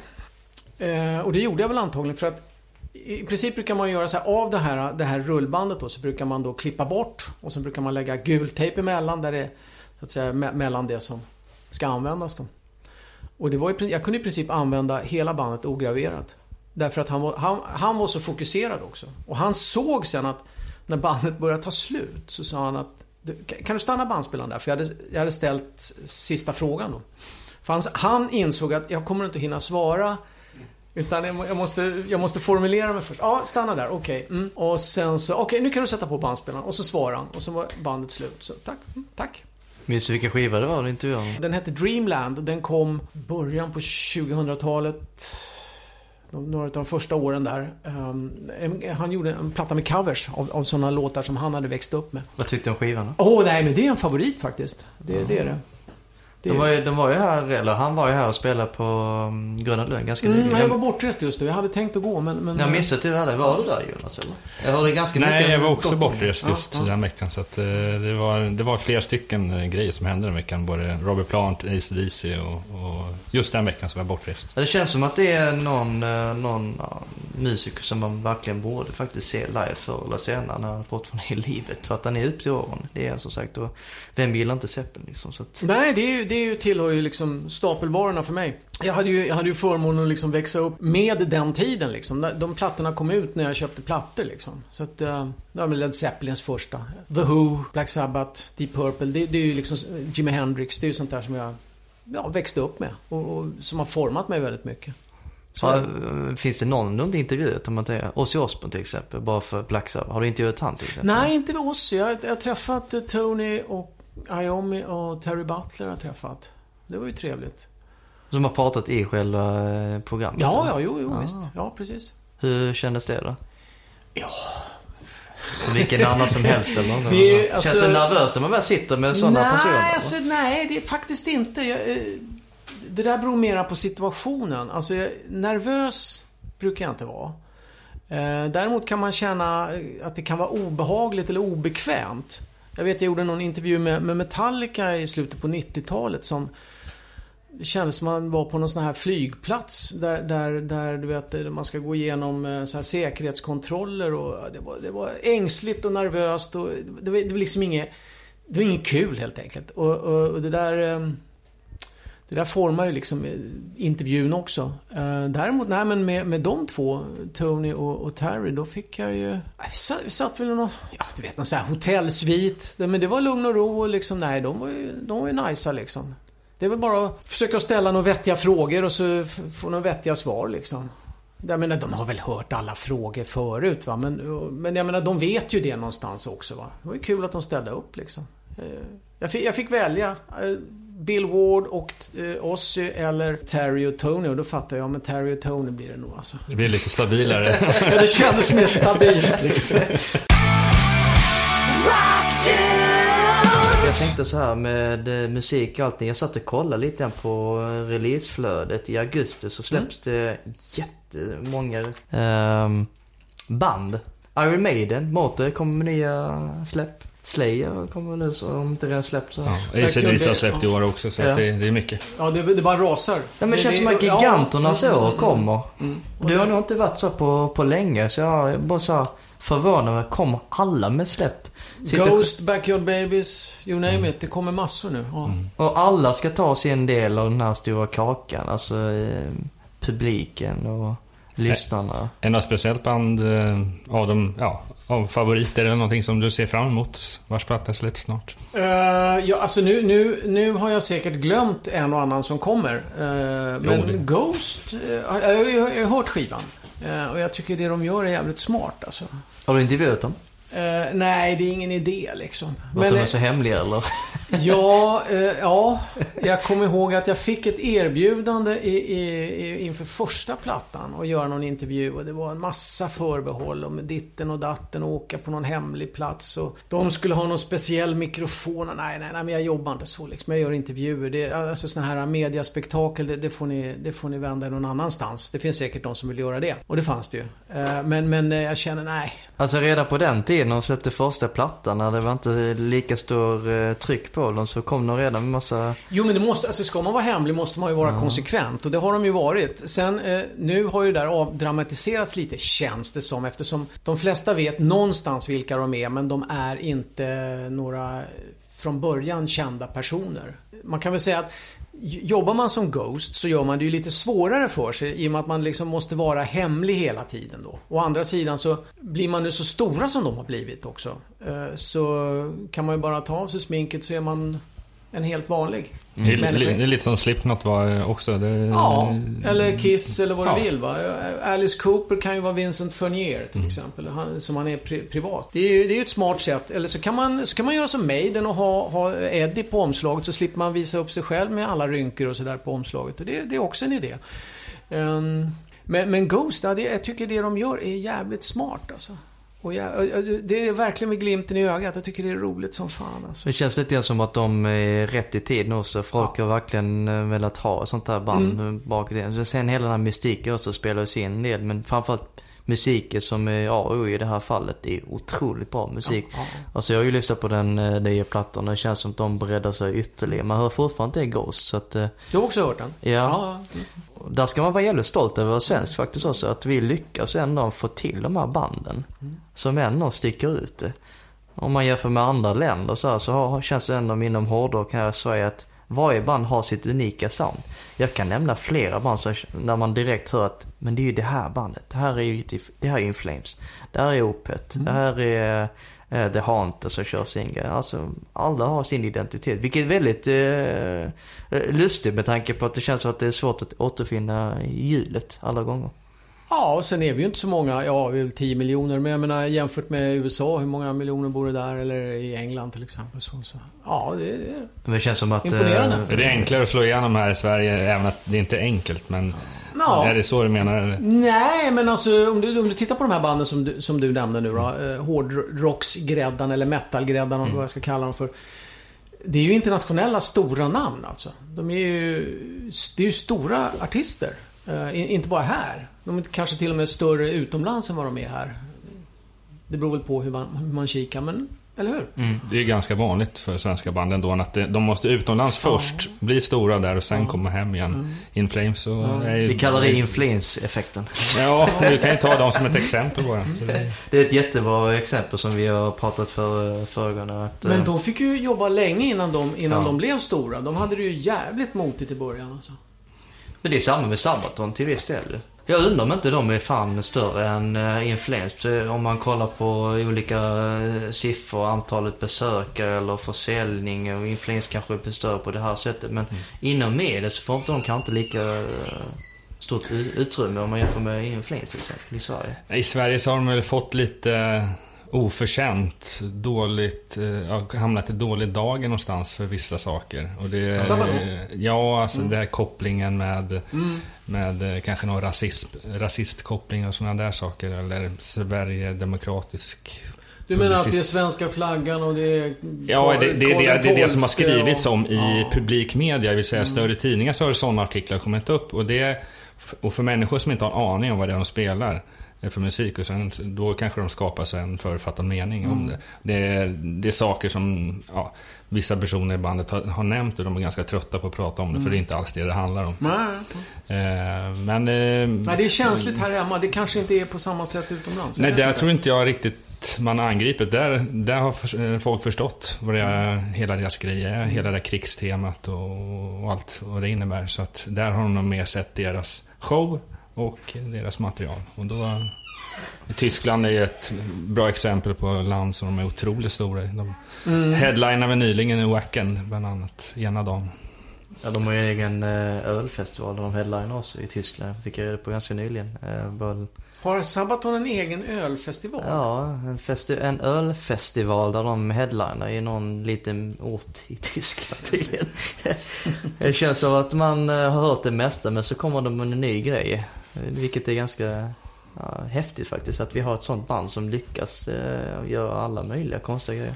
Eh, och det gjorde jag väl antagligen för att i princip brukar man göra så här, av det här, det här rullbandet då så brukar man då klippa bort och så brukar man lägga gul tejp emellan där det så att säga me mellan det som ska användas då. Och det var ju, jag kunde i princip använda hela bandet ograverat. Därför att han var, han, han var så fokuserad också. Och han såg sen att när bandet började ta slut så sa han att kan du stanna bandspelaren där? För jag hade, jag hade ställt sista frågan då. För han, insåg att jag kommer inte hinna svara. Utan jag måste, jag måste formulera mig först. Ja, stanna där. Okej. Okay. Mm. Och sen så, okej okay, nu kan du sätta på bandspelaren. Och så svarar han. Och så var bandet slut. Så tack. Mm, tack. Minns du vilken skiva det var du intervjuade Den hette Dreamland. Den kom början på 2000-talet några av de första åren där. Um, han gjorde en platta med covers av, av sådana låtar som han hade växt upp med. Vad tyckte du om skivan? Åh, oh, nej men det är en favorit faktiskt. Det, mm. det är det. Det- De var, ju, de var ju här, eller han var ju här och spelade på um, Gröna Lund ganska Mm, nyligen. jag var bortrest just då. Jag hade tänkt att gå men... men Jag missade tyvärr det. Var du där Jonas eller? Jag hörde ganska mycket. Nej, jag var också bortrest just Ja, ja. den veckan. Så att, eh, det, var, det var flera stycken eh, grejer som hände den veckan. Både Robert Plant, Ace DC och, och just den veckan så var jag bortrest. Ja, Det känns som att det är någon, eh, någon ja, musiker som man verkligen borde faktiskt se live förr eller senare när han fortfarande är i livet. För att han är upp till åren. Det är som sagt och vem gillar inte Zeppelin liksom? Så att, Nej, det, är ju, det tillhör ju liksom stapelvarorna för mig. Jag hade ju, jag hade ju förmånen att liksom växa upp med den tiden liksom. De plattorna kom ut när jag köpte plattor liksom. Så att, det var väl Led Zeppelins första. The Who, Black Sabbath, Deep Purple. Det, det är ju liksom Jimi Hendrix. Det är ju sånt där som jag ja, växte upp med. Och, och som har format mig väldigt mycket. Så, ja, eh, finns det någon du inte intervjuat om man säger Ozzy Osbourne till exempel? Bara för Black Sabbath. Har du intervjuat han till exempel? nej, inte med. Jag, jag har träffat eh, Tony och Iommi och Terry Butler har träffat. Det var ju trevligt. Som har pratat i själva eh, programmet? Ja, eller? ja, jo, jo Ah. visst. Ja, precis. Hur kändes det då? Ja. Som vilken annan som helst eller? Det är, alltså- Känns det nervöst när man väl sitter med sådana nej, personer? Alltså, nej, det är faktiskt inte. Jag, eh, det där beror mera på situationen. Alltså, jag, nervös brukar jag inte vara. Eh, däremot kan man känna att det kan vara obehagligt eller obekvämt. Jag vet, jag gjorde någon intervju med, med Metallica i slutet på 90-talet som det kändes som man var på någon sån här flygplats där, där, där du vet, man ska gå igenom eh, så här säkerhetskontroller och det var, det var ängsligt och nervöst och det var, det var liksom inget det var inget kul helt enkelt. Och, och, och det där eh, det där formar ju liksom eh, intervjun också. Eh, däremot, nej men med, med de två, Tony och, och Terry, då fick jag ju... Vi satt, vi satt väl i någon, ja du vet någon sån här hotellsvit. Men det var lugn och ro och liksom, nej de var ju, de var ju najsa liksom. Det är väl bara att försöka ställa några vettiga frågor och så få några vettiga svar liksom. Jag menar, de har väl hört alla frågor förut va. Men, men jag menar, de vet ju det någonstans också va. Det var ju kul att de ställde upp liksom. Eh, jag fick, jag fick välja. Bill Ward och eh, Ozzy eller Terry och Tony. Och då fattade jag, men Terry och Tony blir det nog alltså. Det blir lite stabilare. Ja, det kändes mer stabilt liksom. Jag tänkte så här med eh, musik och allting. Jag satt och kollade lite på eh, releaseflödet. I augusti så släpps det jättemånga ehm, band. Iron Maiden, Motor kommer med nya släpp. Slayer kommer nu så om inte redan släppt så. Ja, AC/DC har släppt i år också så Ja. att det, det är mycket. Ja, det, det bara rasar. Ja men det känns som att ja, giganterna mm, så mm, kommer. mm. Det har nog inte varit så på, på länge så jag är bara så förvånad över, kommer alla med släpp? Sitter- Ghost, Backyard Babies, you name it. Det kommer massor nu. Ja. Och alla ska ta sin del av den här stora kakan. Alltså eh, publiken och lyssnarna. Är något speciellt band eh, av, de, ja, av favoriter eller någonting som du ser fram emot? Vars platta släpps snart? Eh, ja, alltså nu, nu, nu har jag säkert glömt en och annan som kommer. Eh, men det- Ghost, uh, jag, har ju- jag har hört skivan. Eh, och jag tycker det de gör är jävligt smart alltså. Har du intervjuat dem? Eh, nej, det är ingen idé liksom. För att de är eh, så hemliga eller? Ja, eh, ja, jag kommer ihåg att jag fick ett erbjudande i, i, i, inför första plattan att göra någon intervju och det var en massa förbehåll om ditten och datten och åka på någon hemlig plats och de skulle ha någon speciell mikrofon. Och Nej, nej, nej, men jag jobbar inte så liksom. Jag gör intervjuer. Det, alltså såna här mediaspektakel, det, det, får ni, det får ni vända er någon annanstans. Det finns säkert de som vill göra det. Och det fanns det ju. Eh, men, men jag känner, nej. Alltså redan på den tiden de släppte första plattan, när det var inte lika stor eh, tryck på dem, så kom de redan med massa... Jo men det måste, alltså ska man vara hemlig måste man ju vara konsekvent och det har de ju varit. Sen eh, nu har ju det där avdramatiserats lite känns det som eftersom de flesta vet någonstans vilka de är men de är inte några eh, från början kända personer. Man kan väl säga att Jobbar man som Ghost så gör man det ju lite svårare för sig i och med att man liksom måste vara hemlig hela tiden då. Å andra sidan så blir man nu så stora som de har blivit också. Eh, så kan man ju bara ta av sig sminket så är man en helt vanlig Det, är, människa. li- det är lite som Slipknot var också. Det, Ja, eller Kiss eller vad Ja. du vill va. Alice Cooper kan ju vara Vincent Furnier till Mm. exempel. Han, som han är pri privat. Det är ju det är ju ett smart sätt. Eller så kan man, så kan man göra som Maiden och ha, ha Eddie på omslaget. Så slipper man visa upp sig själv med alla rynkor och sådär på omslaget. Och det, det är också en idé. Ehm, men, men Ghost, ja, det, jag tycker det de gör är jävligt smart alltså. Och jag, det är verkligen med glimten i ögat. Jag tycker det är roligt som fan alltså. Det känns lite som att de är rätt i tid nu också. Folk Ja. har verkligen eh, velat ha ett sånt här band Mm. mm. bak i det. Sen hela den här mystiken också spelar sin del. Men framförallt musiken som är A och i det här fallet. Är otroligt bra musik. Ja, Alltså jag har ju lyssnat på den eh, DE-plattan och det känns som att de breddar sig ytterligare. Man hör fortfarande inte Ghost så att, eh, Du har också hört den? ja. Ja. mm. Där ska man vara jävligt stolt över svensk faktiskt också. Att vi lyckas ändå få till de här banden. Som ändå sticker ut. Om man jämför med andra länder så, här, så har, känns det ändå inom hårdrock här i Sverige att varje band har sitt unika sound. Jag kan nämna flera band som, där man direkt hör att, men det är ju det här bandet. Det här är ju det här är In Flames. Det här är Opet. Det här är eh, The Haunter som kör sin grej. Alltså, alla har sin identitet. Vilket är väldigt eh, lustigt med tanke på att det känns som att det är svårt att återfinna hjulet alla gånger. Ja, och sen är vi ju inte så många. Ja, vi är väl 10 miljoner. Men jag menar jämfört med USA, hur många miljoner bor det där? Eller i England till exempel. Så, så. Ja, det är... Men det känns som att... Imponerande. eh, Är det enklare att slå igenom här i Sverige, även att det inte är enkelt? Men Ja. är det så du menar? Eller? Nej, men alltså om du, om du tittar på de här banden som du, som du nämnde nu då. Eh, hårdrocksgräddan eller metalgräddan, mm. vad jag ska kalla dem för. Det är ju internationella stora namn alltså. De är ju, det är ju stora artister. Eh, in- inte bara här. De är kanske till och med större utomlands än vad de är här. Det beror väl på hur man, hur man kikar, men eller hur? Det är ganska vanligt för svenska band ändå att de måste utomlands först, bli stora där och sen komma hem igen. In Flames och... ju- Vi kallar det influence-effekten. Ja, du kan ju ta dem som ett exempel bara. Det är ett jättebra exempel som vi har pratat för föregående. Att, Men eh, de fick ju jobba länge innan de, innan Ja. de blev stora. De hade det ju jävligt motigt i början alltså. Men det är samma med Sabaton till viss del. Jag undrar om inte de är fan större än uh, Inflames. Om man kollar på olika eh, siffror, antalet besökare eller försäljning. Och Inflames kanske är större på det här sättet. Men inom media så får de kanske inte lika eh, stort utrymme om man jämför med Inflames till exempel i Sverige. I Sverige så har de väl fått lite oförtjänt dåligt, eh, hamnat i dålig dagen någonstans för vissa saker. Och det, Sabaton? ja, alltså den här kopplingen med, med eh, kanske någon rasism, rasistkoppling och sådana där saker. Eller Sverigedemokratisk Du menar att det är svenska flaggan och det är... Ja, det, det, det, det, det är det som har skrivits om i Ja. Mm. publikmedia, det vill säga större tidningar, så har sådana artiklar kommit upp. Och, det, och för människor som inte har en aning om vad det är de spelar eh, för musik, och sen, då kanske de skapar sig en förutfattad mening om Mm. det. Det är, det är saker som ja, vissa personer i bandet har, har nämnt och de är ganska trötta på att prata om det, för det är inte alls det det handlar om. Nej, Eh, men... Eh, nej, det är känsligt här hemma. Det kanske inte är på samma sätt utomlands. Nej, inte. tror inte jag riktigt man har angripit. Där, där har eh, folk förstått vad det är, hela deras grej är. Hela det krigstemat och, och allt vad det innebär. Så att där har de nog mer sett deras show och deras material. Och då... Tyskland är ju ett bra exempel på land som de är otroligt stora i. De Mm. headlinade nyligen i Wacken, bland annat, ena dagen. Ja, de har ju en egen eh, ölfestival där de headliner också i Tyskland. Fick jag reda på ganska nyligen. Eh, bara- Har Sabaton en egen ölfestival? Ja, en, festi- en ölfestival där de headliner i någon liten ort i Tyskland tydligen. det känns som att man eh, har hört det mesta men så kommer de med en ny grej. Vilket är ganska ja, häftigt faktiskt. Att vi har ett sånt band som lyckas eh, göra alla möjliga konstiga grejer.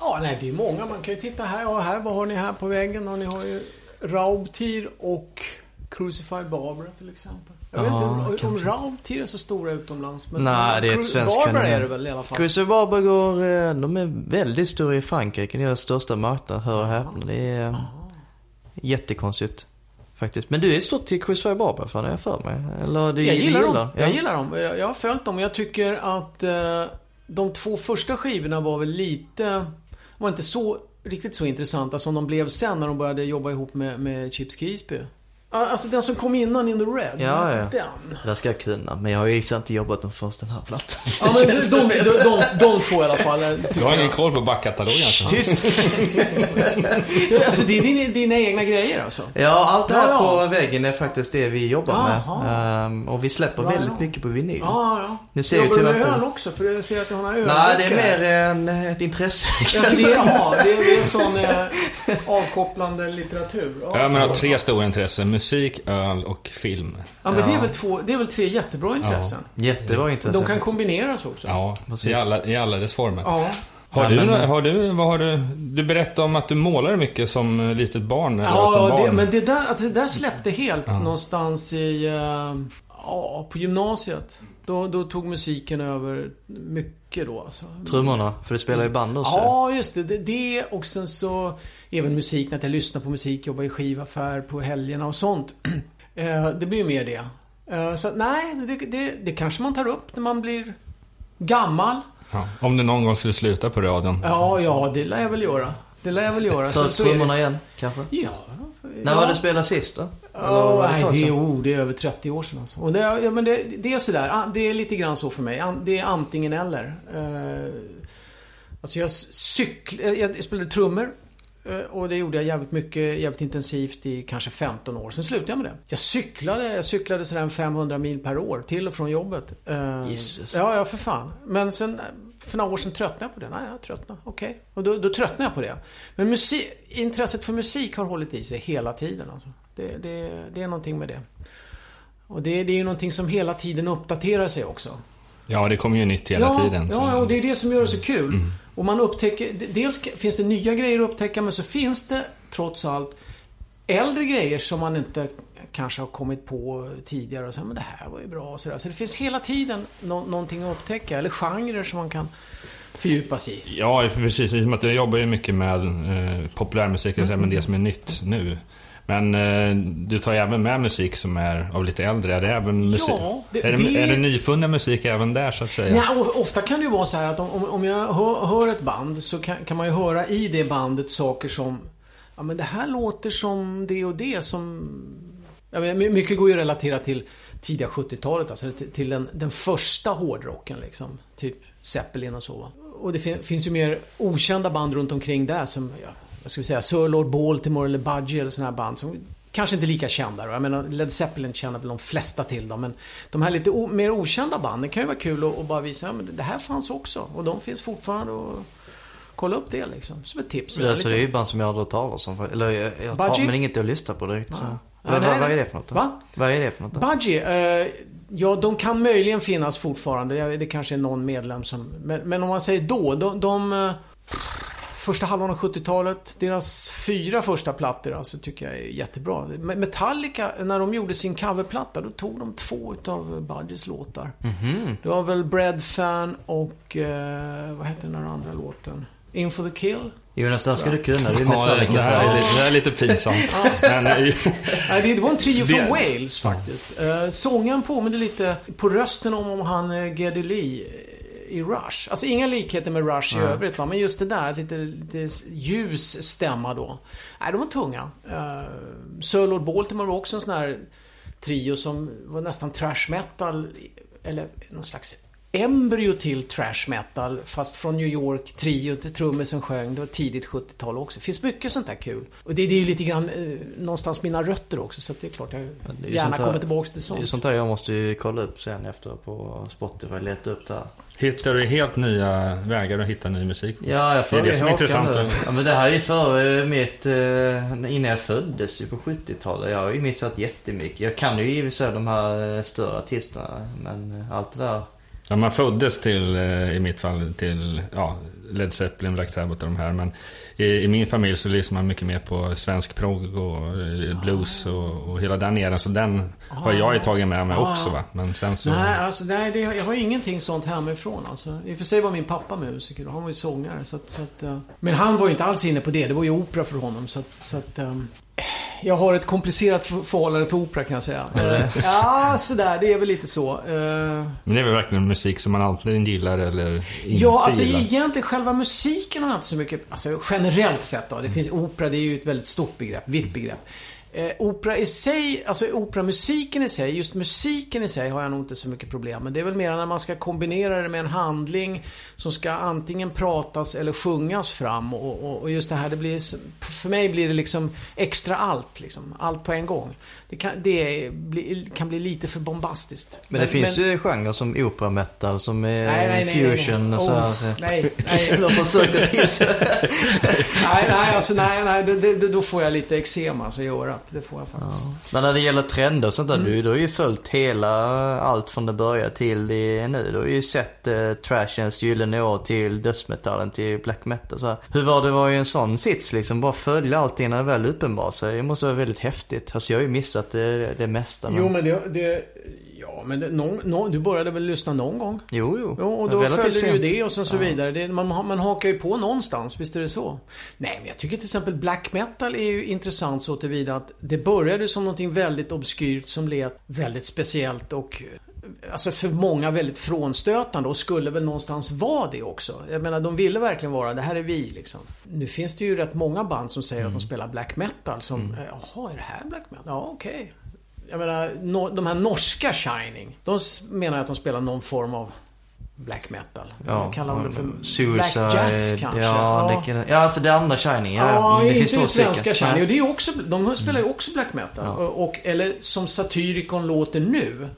Ja, nej, det är många. Man kan ju titta här. Ja, här. Vad har ni här på väggen? Ni har ju Raubtier och Crucified Barbara till exempel. Jag vet Ja, inte om- Raubtier är så stora utomlands. Men Nej, det är ett svenskt Barbara fenomen. är det väl i alla fall. Cruiser Barber går, eh, de är väldigt stora i Frankrike. Det är deras största marknad, hör och häpna. Det är eh, jättekonstigt. Faktiskt. Men du är stort till Cruiser Barber, fan har jag för mig. Eller du jag du gillar dem. Ja. Jag gillar dem. Jag, jag har följt dem och jag tycker att eh, de två första skivorna var väl lite... Var inte så riktigt så intressanta som de blev sen när de började jobba ihop med, med Chips Keesby. Ja, Alltså den som kom innan In the Red. Ja, ja. Den. Det ska jag kunna. Men jag har ju inte jobbat dem först den här plattan. Ja, men de, de, de, de, de två i alla fall. eh, Du har ingen koll på backkatalogen alltså? Tyst. alltså det är dina, dina egna grejer alltså? Ja, allt det här Ja, ja. på väggen är faktiskt det vi jobbar Jaha. med. Ehm, och vi släpper Ja, väldigt ja. mycket på vinyl. Ja, ja. Nu ser jag Jobbar du med öl också? För jag ser att du har några Nej, ölburkar det är mer en, ett intresse. Alltså det, är, ja, det, är, det är sån eh, avkopplande litteratur. Ja, men jag har tre stora intressen. Musik, öl och film. Ja, men det är Ja. väl två, det är väl tre jättebra intressen. Jättebra intresse. De kan kombineras också. Ja, i alla, i alla dess former. Ja. Har, Ja, du, men- har du, vad har du, du berättade om att du målade mycket som litet barn, eller som Ja, barn. det, men det där, att det där släppte helt någonstans i, eh, ja, på gymnasiet. Då, då tog musiken över mycket då alltså. Trummorna, för du spelar i band också. Ja, just det. det. Och sen så även musik, när jag lyssnar på musik, jobbar i skivaffär på helgerna och sånt. Eh, det blir ju mer det. Eh, Så nej, det, det, det kanske man tar upp när man blir gammal. Ja, om du någon gång skulle sluta på radion. Ja, ja, det lär jag väl göra. Det lär jag väl göra. Ta upp trummorna igen, kanske? Ja. När var det spelade sist då? Ett nej, det är, oh, det är över 30 år sedan alltså. Och det, ja, men det, det är sådär, an- det är lite grann så för mig. Det är antingen eller. Uh, alltså jag cykel, jag, jag spelade trummor. eh, Och det gjorde jag jävligt mycket, jävligt intensivt i kanske 15 år. Sen slutade jag med det. Jag cyklade, jag cyklade sådär en 500 mil per år till och från jobbet. Eh, Jesus. Ja, ja för fan. Men sen, för några år sedan tröttnade jag på det. Nej, jag tröttnade. Okej. Och då, då tröttnade jag på det. Men musik, intresset för musik har hållit i sig hela tiden alltså. Det, det, det är någonting med det. Och det, det är ju någonting som hela tiden uppdaterar sig också. Ja, det kommer ju nytt hela ja, tiden. så- Ja, och det är det som gör det så kul. Och man upptäcker, dels finns det nya grejer att upptäcka men så finns det trots allt äldre grejer som man inte kanske har kommit på tidigare och säger men det här var ju bra och sådär. Så det finns hela tiden nå- någonting att upptäcka eller genrer som man kan fördjupa sig i. Ja, precis. Jag jobbar ju mycket med eh, populärmusik, mm. men det som är nytt nu. Men eh, du tar ju även med musik som är av lite äldre. Är det även musik? Ja, det- är, det, det- är det nyfunnen musik även där så att säga? Ja, ofta kan det ju vara så här att om, om- jag hör, hör ett band så kan, kan man ju höra i det bandet saker som Ja men det här låter som det och det som ja, Mycket går ju att relatera till tidiga 70-talet alltså till, till den, den första hårdrocken liksom. Typ Zeppelin och så va. Och det fin, finns ju mer okända band runt omkring där som ja, vad ska vi säga, Sir Lord Baltimore eller Budgie eller sådana här band som Kanske inte lika kända då. Jag menar Led Zeppelin känner väl de flesta till dem. Men de här lite mer okända banden kan ju vara kul att, att bara visa. Ja, men det här fanns också. Och de finns fortfarande och kolla upp det liksom. Som ett tips. Ja, så Lite- det är ju band som jag aldrig hört talas om. Eller jag, jag tar, Budgie? men inget att lyssna på direkt. Så. Ja. Vad, vad, är det för något då? Va? Vad är det för något då? Budgie, eh, ja de kan möjligen finnas fortfarande. Det, det kanske är någon medlem som... Men, men om man säger då, de... de eh, första halvan av 70-talet, deras fyra första plattor alltså tycker jag är jättebra. Me- Metallica, när de gjorde sin coverplatta, då tog de två utav Budgies låtar. Mhm. Det var väl Bread Fan och... Eh, vad heter den där andra låten? In for the kill? Jonas, det här ska du kunna. Det är Ja, det, Metallica det, här är lite, det här är lite pinsamt. men, eh, Nej, det, var en trio från Wales faktiskt. Eh, sångaren påminner lite på rösten om, om han uh, Geddy Lee eh, i Rush. Alltså inga likheter med Rush i övrigt va, men just det där, lite, lite ljus stämma då. Nej, de var tunga. Uh, Sir Lord Baltimore var också en sån här trio som var nästan trash metal, eller någon slags embryo till trash metal fast från New York, trio till trummisen sjöng. Det var tidigt 70-tal också. Det finns mycket sånt där kul. Och det, det är ju lite grann eh, någonstans mina rötter också så det är klart jag är gärna sånt här- kommer tillbaks till Det är sånt. sånt där jag måste ju kolla upp sen efter på Spotify. Leta upp det här. hittar du helt nya vägar att hitta ny musik? Ja, jag Det är det som är intressant. Ja, men det här är ju före mitt... Eh, innan jag föddes ju på 70-talet. Jag har ju missat jättemycket. Jag kan ju sig de här eh, större artisterna. Men eh, allt det där. Ja, man föddes till, eh, i mitt fall, till ja, Led Zeppelin, Black Sabbath och de här. Men i, i min familj så lyssnar man mycket mer på svensk progg och eh, blues och, och hela den eran. Så den har jag ju tagit med mig också va. Men sen så... Nej, alltså, nej det, jag har ingenting sånt hemifrån alltså. I och för sig var min pappa musiker och han var ju sångare. Så att, så att, eh, men han var ju inte alls inne på det. Det var ju opera för honom. Så att, så att ehm, jag har ett komplicerat för- förhållande till opera kan jag säga. Eh, ja, sådär. Det är väl lite så. Eh, Men det är väl verkligen musik som man antingen gillar eller inte Ja, alltså gillar. egentligen själva musiken har inte så mycket, alltså generellt sett då. Det finns opera, det är ju ett väldigt stort begrepp, vitt begrepp. Eh, opera i sig, alltså operamusiken i sig, just musiken i sig har jag nog inte så mycket problem med. Det är väl mer när man ska kombinera det med en handling som ska antingen pratas eller sjungas fram. Och, och, och just det här, det blir, för mig blir det liksom extra allt, liksom. Allt på en gång. Det kan, det blir, kan bli lite för bombastiskt. Men det finns ju genrer som opera metal som är Nej, nej, nej, nej, fusion nej. och så Oh, här. nej, nej. Försöker till sig. nej, nej, alltså nej, nej, det, det, då får jag lite eksem alltså i örat. Det får jag faktiskt. Ja. Men när det gäller trender och sånt där, Mm. du, du har ju följt hela allt från det började till det nu. Du har ju sett eh, trashens gyllene år till dödsmetallen till black metal. Så här. Hur var det vara i en sån sits liksom? Bara följa allting när det väl uppenbarar sig. Det måste vara väldigt häftigt. Alltså jag har ju missat det, det mesta. Men... Jo, men det... det ja, men det, någon, någon, du började väl lyssna någon gång? jo, jo. Jo, och då följde du ju det och sen så Ja. vidare. Det, man, man hakar ju på någonstans, visst är det så? Nej, men jag tycker till exempel black metal är ju intressant så tillvida att det började som någonting väldigt obskyrt som lät väldigt speciellt och Alltså för många väldigt frånstötande och skulle väl någonstans vara det också. Jag menar de ville verkligen vara, det här är vi liksom. Nu finns det ju rätt många band som säger att de spelar black metal som, eh, jaha är det här black metal? Ja okej. Jag menar, no, de här norska Shining, de menar att de spelar någon form av black metal. Ja, Kallar de det för Suicide, black jazz kanske? Ja, Det kan, ja, alltså det andra Shining. Ja, Ja, det inte det svenska. Shining. Nej. Och det är också, de spelar ju också black metal. Ja. Och, och, eller som Satyricon låter nu.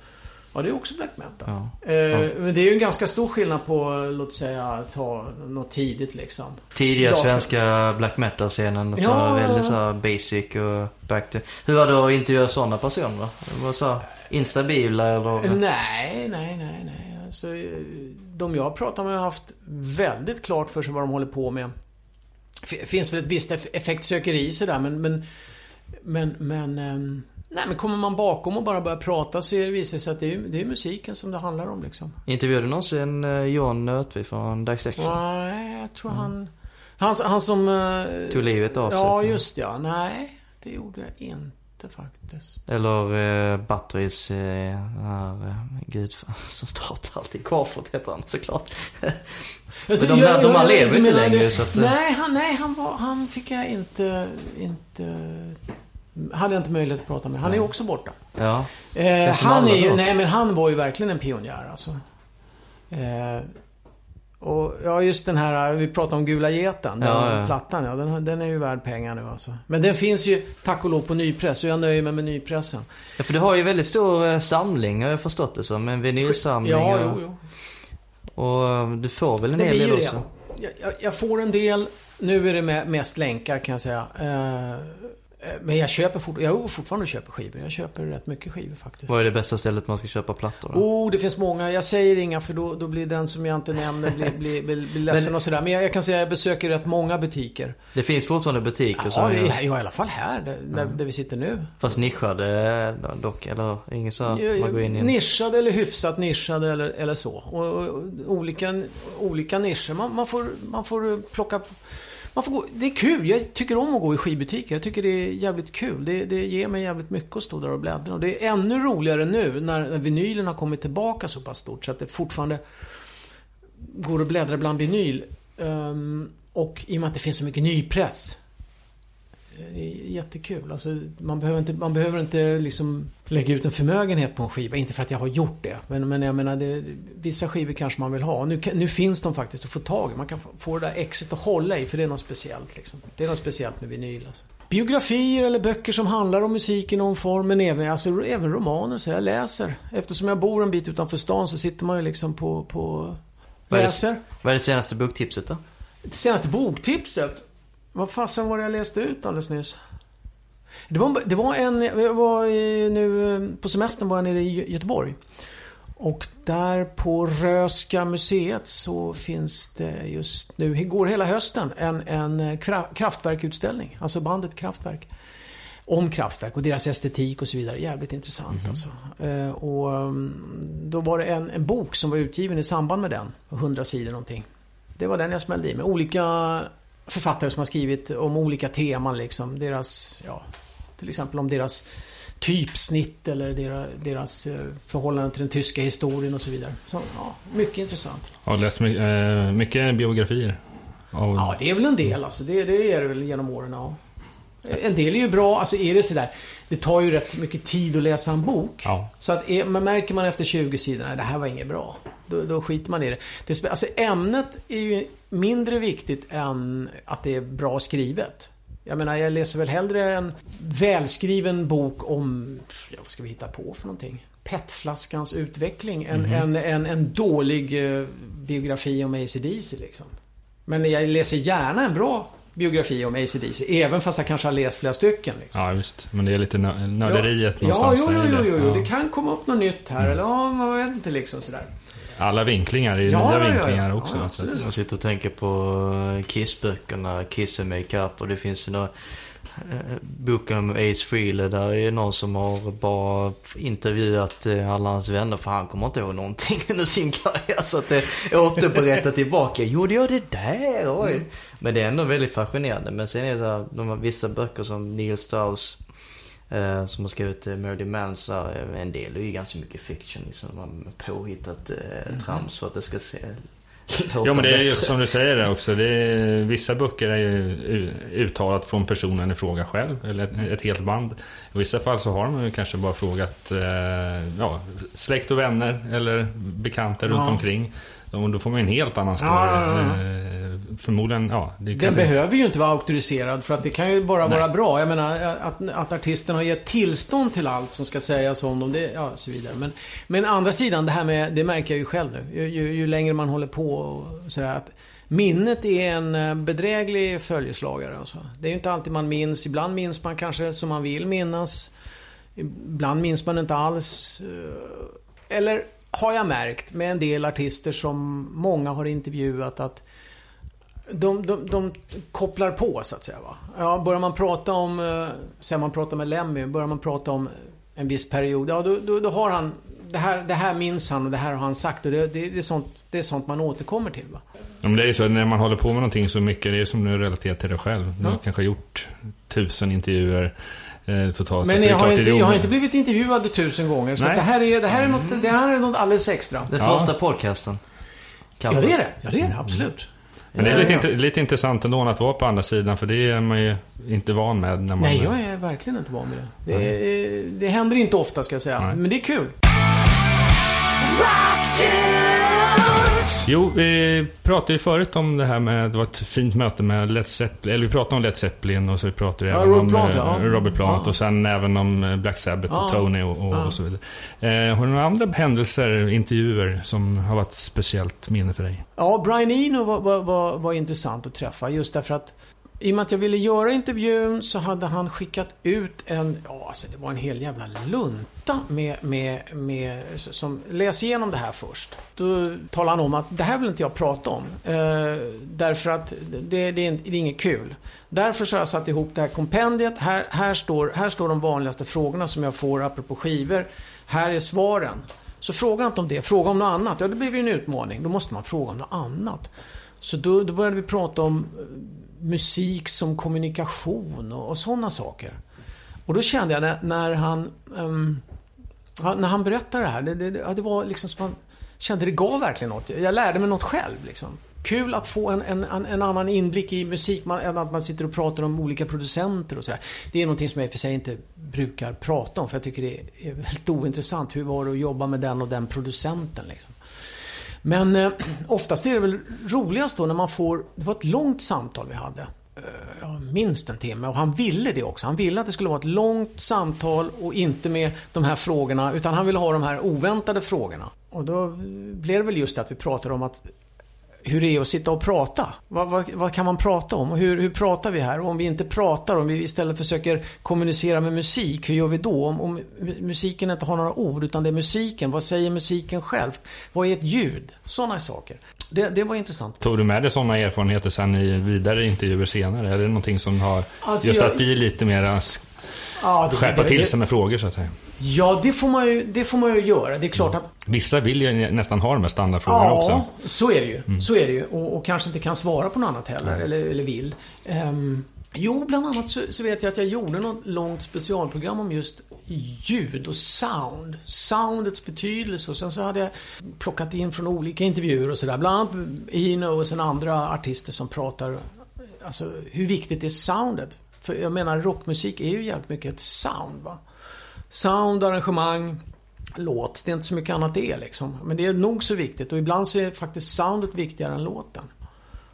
Ja, det är också black metal. Ja. Eh, Men det är ju en ganska stor skillnad på, låt säga, ta något tidigt liksom. Tidiga Ja, svenska black metal-scenen. Så Ja. väldigt så här basic och back to... Hur var det att intervjua sådana personer var så här instabila eller? Nej, nej, nej, nej. Alltså, eh, de jag pratar med har haft väldigt klart för sig vad de håller på med. Det finns väl ett visst eff- effektsökeri sådär men, men, men, men, ehm, nej men kommer man bakom och bara börjar prata så är det visar sig att det är, det är musiken som det handlar om liksom. Intervjuade du någonsin eh, John Nötvik från Dissection? Nej, jag tror han, han, han som... eh, Tog livet av sig, Ja, jag. just ja. Nej, det gjorde jag inte faktiskt. Eller eh, Batterys, eh, den här, eh, gud som startar alltid Kvarfort heter han såklart. Alltså, de här- de här lever inte längre, det- så att. Nej, han, nej han, var, han fick jag inte, inte... Hade jag inte möjlighet att prata med. Han är ju också borta. ja. Eh, han är ju, då. nej men han var ju verkligen en pionjär alltså. Eh, och ja, just den här, vi pratade om Gula Geten, den Ja, ja. plattan ja, den, den är ju värd pengar nu alltså. Men den finns ju tack och lov på nypress och jag nöjer mig med nypressen. ja, för du har ju väldigt stor eh, samling har jag förstått det som. En vinylsamling. Ja, och, jo, jo. och eh, du får väl en Det hel del också? Jag, jag, jag får en del. Nu är det me- mest länkar kan jag säga. Eh, men jag köper fort, jag går fortfarande och köper skivor. Jag köper rätt mycket skivor faktiskt. Vad är det bästa stället man ska köpa plattor då? Oh, det finns många. Jag säger inga för då, då blir den som jag inte nämner blir, blir, blir, blir ledsen Men- och sådär. Men jag, jag kan säga att jag besöker rätt många butiker. Det finns fortfarande butiker Ja, som det är, är, ja, i alla fall här där, där, där vi sitter nu. fast nischade eh, dock, eller inget så man går in i. Nischade eller hyfsat nischade eller, eller så. Och, och, och olika, olika nischer. Man, man, får, man får plocka... Man får gå, det är kul. Jag tycker om att gå i skibutiker. Jag tycker det är jävligt kul. Det, det ger mig jävligt mycket att stå där och bläddra. Och det är ännu roligare nu när, när vinylen har kommit tillbaka så pass stort så att det fortfarande går att bläddra bland vinyl. Um, och i och med att det finns så mycket nypress. Är jättekul. Alltså, man, behöver inte, man behöver inte liksom lägga ut en förmögenhet på en skiva. Inte för att jag har gjort det. Men, men jag menar, det, vissa skivor kanske man vill ha. Nu, nu finns de faktiskt att få tag i. Man kan få- få det där exet att hålla i. För det är något speciellt. Liksom. Det är något speciellt med vinyl. Alltså. Biografier eller böcker som handlar om musik i någon form. Men även, alltså, även romaner. Så jag läser. Eftersom jag bor en bit utanför stan så sitter man ju liksom på... på Vad är det- läser. Vad är det senaste boktipset då? Det senaste boktipset. Vad fasen var det jag läste ut alldeles nyss? Det var, det var en, jag var i, nu eh, på semestern var jag nere i Gö- Göteborg. Och där på Röska museet så finns det just nu, går hela hösten, en, en eh, kra- kraftverkutställning. Alltså bandet Kraftwerk. Om Kraftwerk och deras estetik och så vidare. Jävligt intressant alltså. Eh, och mm, då var det en, en bok som var utgiven i samband med den. 100 sidor någonting. Det var den jag smällde i med. Olika författare som har skrivit om olika teman liksom. Deras, ja, till exempel om deras typsnitt eller deras, deras eh, förhållande till den tyska historien och så vidare. Så, ja, mycket intressant. Har läst my- eh, mycket biografier. Av, Ja, det är väl en del alltså. Det, det är det väl genom åren, ja. En del är ju bra, alltså är det sådär. Det tar ju rätt mycket tid att läsa en bok. Ja. Så att är, man märker man efter 20 sidor, nej det här var inget bra. Då, då skiter man i det. det. Alltså ämnet är ju mindre viktigt än att det är bra skrivet. Jag menar, jag läser väl hellre en välskriven bok om, ja, vad ska vi hitta på för någonting? PET-flaskans utveckling än en, en, en dålig eh, biografi om ACDC liksom. Men jag läser gärna en bra biografi om ACDC. Även fast jag kanske har läst flera stycken. Liksom. Ja, visst. Men det är lite nö- nörderiet ja, någonstans. jo, jo, jo, det. jo, jo. Ja. Det kan komma upp något nytt här. Eller ja, man vet inte liksom sådär. Alla vinklingar är ju Ja, nya ja, vinklingar ja. också. Ja. Jag sitter och tänker på eh, Kiss-böckerna, Kiss and Makeup och det finns ju några eh, boken om Ace Frehley där är någon som har bara intervjuat eh, alla hans vänner för han kommer inte ihåg någonting under sin karriär. Så att det återberättar tillbaka. Gjorde jag det där? Oj. Mm. Men det är ändå väldigt fascinerande. Men sen är det så här, de har vissa böcker som Neil Strauss eh, som har skrivit eh, Marilyn Manson, eh, en del är ju ganska mycket fiction liksom. Man har påhittat eh, trams för att det ska se Ja men det är bättre. just som du säger där också. Det är, vissa böcker är ju uttalat från personen i fråga själv. Eller ett, ett helt band. I vissa fall så har de ju kanske bara frågat eh, ja, släkt och vänner eller bekanta runt Ja. omkring. Och då får man en helt annan story. Ja, ja, ja. Förmodligen, ja. Det Den behöver ju inte vara auktoriserad för att det kan ju bara Nej. vara bra. Jag menar att, att artisten har gett tillstånd till allt som ska sägas om dem. Det, ja, så vidare. Men, men andra sidan, det här med, det märker jag ju själv nu. Ju, ju, ju längre man håller på och sådär. Att minnet är en eh, bedräglig följeslagare. Alltså. Det är ju inte alltid man minns. Ibland minns man kanske som man vill minnas. Ibland minns man inte alls. Eh, Eller har jag märkt med en del artister som många har intervjuat att de, de, de kopplar på så att säga. Va? Ja, börjar man prata om, eh, säg man pratar med Lemmy, börjar man prata om en viss period, ja då, då, då har han, det här, det här minns han och det här har han sagt och det, det, det, är, sånt, det är sånt man återkommer till. Va? Ja, men det är ju så när man håller på med någonting så mycket, det är som du relaterar till dig själv. Du har Ja. kanske gjort tusen intervjuer eh, totalt. Men jag har, inte, jag har inte blivit intervjuad tusen gånger så Nej. det, här är, det, här är något, det här är något alldeles extra. Den Ja. första podcasten. Ja Kanske. det är det, ja det är det absolut. Men det är lite, lite intressant ändå att vara på andra sidan, för det är man ju inte van med. När man, Nej, jag är verkligen inte van med det. Det, är, det händer inte ofta ska jag säga, Nej. men det är kul. Jo, vi pratade ju förut om det här med, det var ett fint möte med Led Zeppelin, eller vi pratade om Led Zeppelin och så vi pratade Ja, även om Plant, eh, ja. Robert Plant Ja. och sen även om eh, Black Sabbath och. Tony och, och, och så vidare. Eh, har du några andra händelser, intervjuer som har varit speciellt minne för dig? Ja, Brian Eno var, var, var, var intressant att träffa just därför att i och med att jag ville göra intervjun så hade han skickat ut en, ja alltså det var en hel jävla lunta med, med, med som, läs igenom det här först. Då talade han om att det här vill inte jag prata om. Eh, därför att det, det, är inte, det är inget kul. Därför så har jag satt ihop det här kompendiet. Här, här, står, här står de vanligaste frågorna som jag får apropå skivor. Här är svaren. Så fråga inte om det, fråga om något annat. Ja, det blir ju en utmaning. Då måste man fråga om något annat. Så då, då började vi prata om musik som kommunikation och, och sådana saker. Och då kände jag när, när han um, när han berättade det här, det, det, det var liksom som man kände det gav verkligen något. Jag lärde mig något själv liksom. Kul att få en, en, en en annan inblick i musik man, än att man sitter och pratar om olika producenter och sådär. Det är någonting som jag i och för sig inte brukar prata om för jag tycker det är väldigt ointressant. Hur var det att jobba med den och den producenten liksom. Men eh, oftast är det väl roligast då när man får, det var ett långt samtal vi hade. Eh, minst en timme och han ville det också. Han ville att det skulle vara ett långt samtal och inte med de här frågorna utan han ville ha de här oväntade frågorna. Och då blev det väl just det att vi pratade om att hur det är att sitta och prata. Vad, vad, vad kan man prata om? Hur, hur pratar vi här? Och om vi inte pratar, om vi istället försöker kommunicera med musik, hur gör vi då? Om, om musiken inte har några ord, utan det är musiken. Vad säger musiken själv? Vad är ett ljud? Sådana saker. Det, det var intressant. Tog du med dig sådana erfarenheter sen i vidare intervjuer senare? Är det någonting som har, Alltså, just jag- att bli lite mer Ja, det, skärpa det- till det- sig med frågor så att säga? Ja, det får man ju, det får man ju göra. Det är klart att Vissa vill ju nästan ha de här standardfrågorna Ja, också. så är det ju. Så är det ju. Och, och kanske inte kan svara på något annat heller, eller, eller vill. Ehm, jo, bland annat så, så vet jag att jag gjorde något långt specialprogram om just ljud och sound. Soundets betydelse och sen så hade jag plockat in från olika intervjuer och sådär. Bland annat Eno och sen andra artister som pratar Alltså hur viktigt är soundet? För jag menar rockmusik är ju jävligt mycket ett sound va. Sound, arrangemang, låt. Det är inte så mycket annat det är liksom. Men det är nog så viktigt och ibland så är faktiskt soundet viktigare än låten.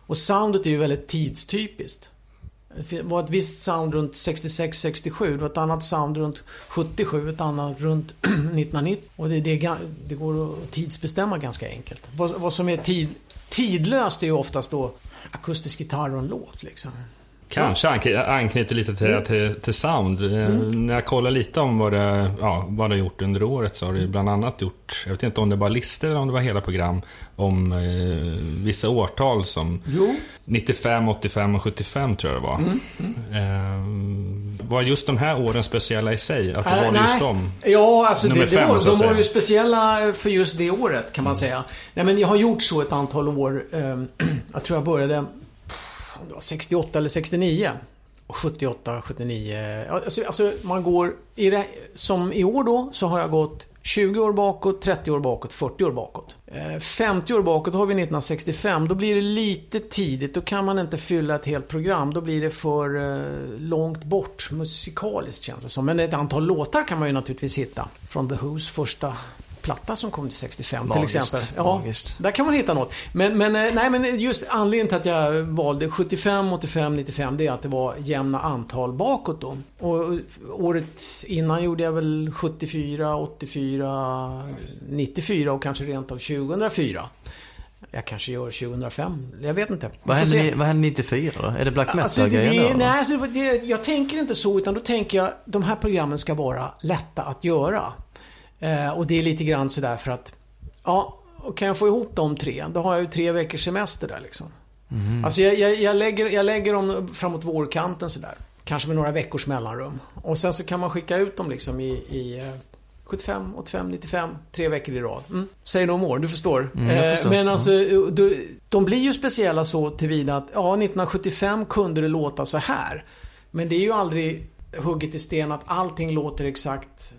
Och soundet är ju väldigt tidstypiskt. Det var ett visst sound runt 66-67, det var ett annat sound runt 77, ett annat runt 1990. Och det, det, det går att tidsbestämma ganska enkelt. Vad, vad som är tid, tidlöst är ju oftast då akustisk gitarr och en låt liksom. Kanske ankny- anknyter lite till, Mm. till, till sound. Eh, När jag kollar lite om vad det, ja, vad det har gjort under året så har det bland annat gjort, jag vet inte om det var listor eller om det var hela program, om eh, vissa årtal som Jo. 95, 85 och 75 tror jag det var. Mm, Eh, var just de här åren speciella i sig? Att det Äh, var nej. just dem? Ja, alltså Nummer det, det fem, var, de var ju speciella för just det året kan man säga. Nej men jag har gjort så ett antal år. Eh, jag tror jag började det var 68 eller 69. Och 78, 79. Alltså, alltså man går, i det, som i år då, så har jag gått 20 år bakåt, 30 år bakåt, 40 år bakåt. Eh, 50 år bakåt har vi 1965. Då blir det lite tidigt. Då kan man inte fylla ett helt program. Då blir det för eh, långt bort musikaliskt känns det som. Men ett antal låtar kan man ju naturligtvis hitta. Från The Who's första platta som kom till 65 Magiskt, till exempel. Ja, magiskt. där kan man hitta något. Men, men, eh, nej, men just anledningen till att jag valde 75, 85, 95 det är att det var jämna antal bakåt då. Och året innan gjorde jag väl 74, 84, 94 och kanske rent av 2004. Jag kanske gör 2005. Jag vet inte. Vad hände, vad hände 94 då? Är det black Alltså, det, det, då? nej, alltså, det, jag tänker inte så utan då tänker jag de här programmen ska vara lätta att göra. Eh, och det är lite grann sådär för att ja, kan jag få ihop de tre, då har jag ju tre veckors semester där liksom. Alltså jag, jag, jag, lägger, jag lägger dem framåt vårkanten sådär. Kanske med några veckors mellanrum. Och sen så kan man skicka ut dem liksom i, i eh, 75, 85, 95, tre veckor i rad. Mm. Säg no more, du förstår. Mm, Eh, förstår. Men alltså, de, de blir ju speciella så tillvida att ja, 1975 kunde det låta så här. Men det är ju aldrig hugget i sten att allting låter exakt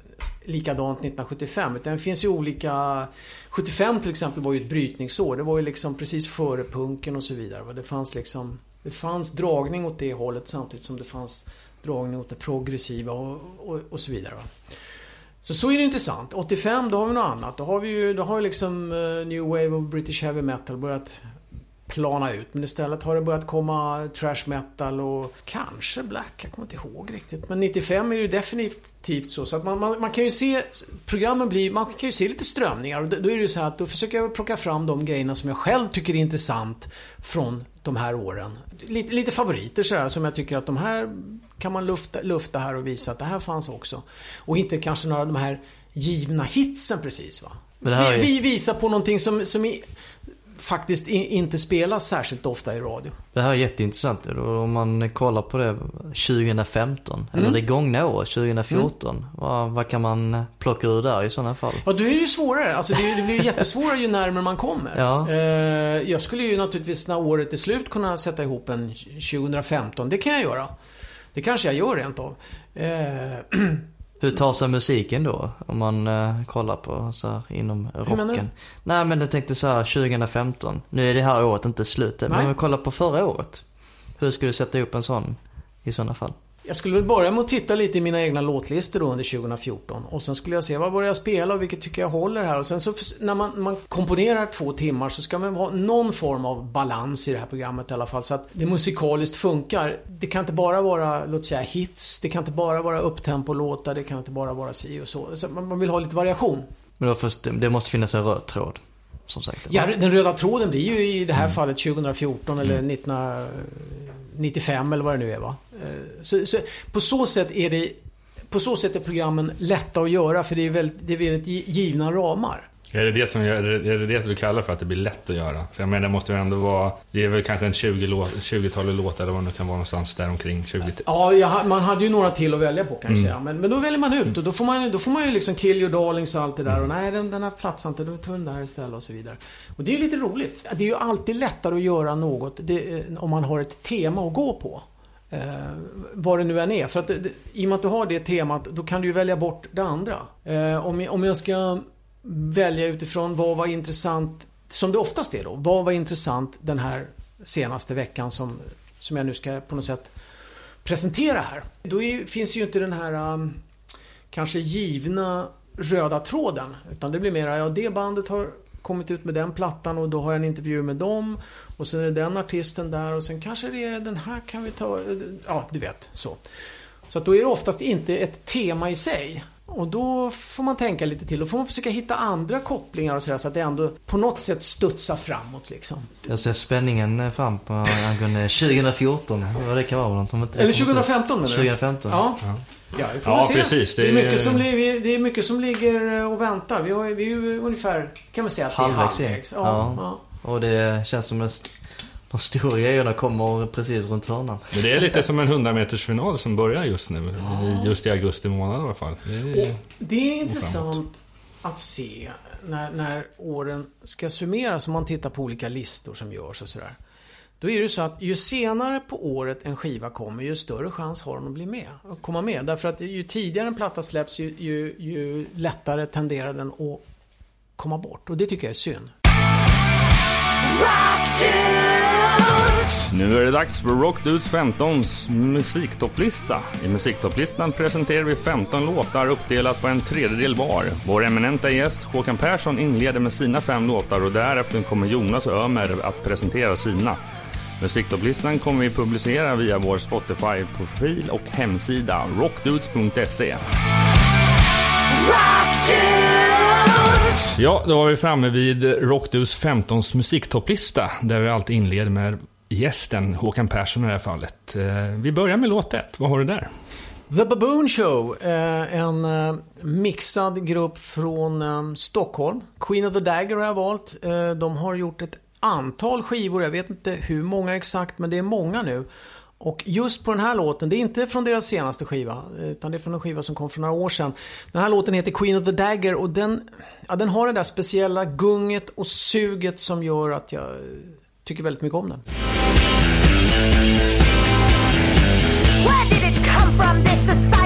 likadant 1975. Utan det finns ju olika... 75 till exempel var ju ett brytningsår. Det var ju liksom precis före punken och så vidare. Det fanns liksom... Det fanns dragning åt det hållet samtidigt som det fanns dragning åt det progressiva och, och, och så vidare. Va? Så så är det intressant. 85 då har vi något annat. Då har vi ju, då har liksom uh, New Wave of British Heavy Metal börjat plana ut. Men istället har det börjat komma trash metal och kanske black. Jag kommer inte ihåg riktigt. Men 95 är det ju definitivt så. Så att man, man, man kan ju se, programmen blir, man kan ju se lite strömningar. Och då är det ju så här att då försöker jag plocka fram de grejerna som jag själv tycker är intressant från de här åren. Lite, lite favoriter så här, som jag tycker att de här kan man lufta, lufta här och visa att det här fanns också. Och inte kanske några av de här givna hitsen precis va. Här vi, är- vi visar på någonting som, som i, faktiskt inte spelas särskilt ofta i radio. Det här är jätteintressant. Om man kollar på det 2015, eller Mm. det gångna året, 2014. Vad, vad kan man plocka ur där i sådana fall? Ja, då är det ju svårare. Alltså det, det blir ju jättesvårare ju närmare man kommer. Ja. Eh, jag skulle ju naturligtvis när året är slut kunna sätta ihop en 2015. Det kan jag göra. Det kanske jag gör rent av. Hur tar sig musiken då? Om man eh, kollar på så här, inom rocken. menar du? Nej men jag tänkte så här 2015. Nu är det här året inte slut än, Men Nej. om vi kollar på förra året. Hur skulle du sätta ihop en sån i sådana fall? Jag skulle väl börja med att titta lite i mina egna låtlistor under 2014. Och sen skulle jag se vad börjar jag spela och vilket tycker jag håller här. Och sen så när man, man komponerar två timmar så ska man ha någon form av balans i det här programmet i alla fall. Så att det musikaliskt funkar. Det kan inte bara vara, låt säga hits. Det kan inte bara vara upptempo-låtar. Det kan inte bara vara si och så. så man, man vill ha lite variation. Men då först, det måste finnas en röd tråd. Som sagt. Ja, den röda tråden blir ju i det här fallet 2014 eller 1995 eller vad det nu är va. Eh, Så, så, på så sätt är det på så sätt är programmen lätta att göra för det är väldigt, det är väldigt gi- givna ramar. Är det det, som är det är det det du kallar för att det blir lätt att göra? För jag menar, det måste ju ändå vara... Det är väl kanske en 20 låt, 20-talet låtar eller vad det kan vara någonstans där omkring 20 Ja, jag, man hade ju några till att välja på kan jag Mm. Men, men då väljer man ut och då får man, då får man ju liksom kill your darlings och allt det där. Och nej, den, den här platsar inte, då tar den där istället och så vidare. Och det är ju lite roligt. Det är ju alltid lättare att göra något det, eh, om man har ett tema att gå på. Eh, vad det nu än är. För att i och med att du har det temat, då kan du ju välja bort det andra. Eh, om, jag, om jag ska välja utifrån vad var intressant, som det oftast är då. Vad var intressant den här senaste veckan som, som jag nu ska på något sätt presentera här. Då är, finns ju inte den här um, kanske givna röda tråden. Utan det blir mera, ja det bandet har kommit ut med den plattan och då har jag en intervju med dem. Och sen är det den artisten där och sen kanske det är den här kan vi ta. Ja, du vet så. Så att då är det oftast inte ett tema i sig. Och då får man tänka lite till. Då får man försöka hitta andra kopplingar och sådär så att det ändå på något sätt studsar framåt liksom. Jag ser spänningen fram på angående 2014. Vad det kan vara. Eller 2015 menar du? 2015. Ja. Ja, vi får Ja, se. precis. Det, är Det är- mycket som, det är mycket som ligger och väntar. Vi, har, vi är ju ungefär, kan man säga att det är Halvvägs halvvägs. Ja, Ja. ja. Och det känns som att de stora grejerna kommer precis runt hörnan. Men det är lite som en 100 meters final som börjar just nu. i- Just i augusti månad i alla fall. Det är, Och det är intressant att se när, när åren ska summeras om man tittar på olika listor som görs och sådär. Då är det så att ju senare på året en skiva kommer ju större chans har den att bli med. Att komma med. Därför att ju tidigare en platta släpps ju, ju, ju lättare tenderar den att komma bort. Och det tycker jag är synd. Nu är det dags för Rockdus 15s musiktopplista. I musiktopplistan presenterar vi 15 låtar uppdelat på en tredjedel var. Vår eminenta gäst Håkan Persson inleder med sina fem låtar och därefter kommer Jonas Ömer att presentera sina. Musiktopplistan kommer vi publicera via vår Spotify-profil och hemsida rockdudes.se. Ja, då var vi framme vid Rockdus 15s musiktopplista. Där vi alltid inleder med gästen, Håkan Persson i det här fallet. Eh, Vi börjar med låt ett. Vad har du där? The Baboon Show, eh, en eh, mixad grupp från Stockholm. Queen of the Dagger har jag valt. De har gjort ett antal skivor, jag vet inte hur många exakt, men det är många nu. Och just på den här låten, det är inte från deras senaste skiva, utan det är från en skiva som kom för några år sedan. Den här låten heter Queen of the Dagger och den, ja, den har det där speciella gunget och suget som gör att jag tycker väldigt mycket om den. Where did it come from, this society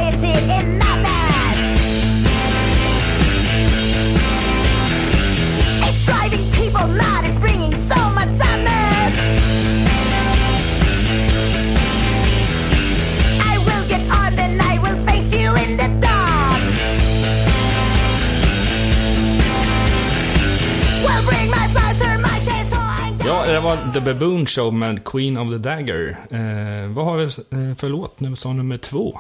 det var The Baboon Show med Queen of the Dagger. Eh, vad har vi eh, för låt nu som nummer två?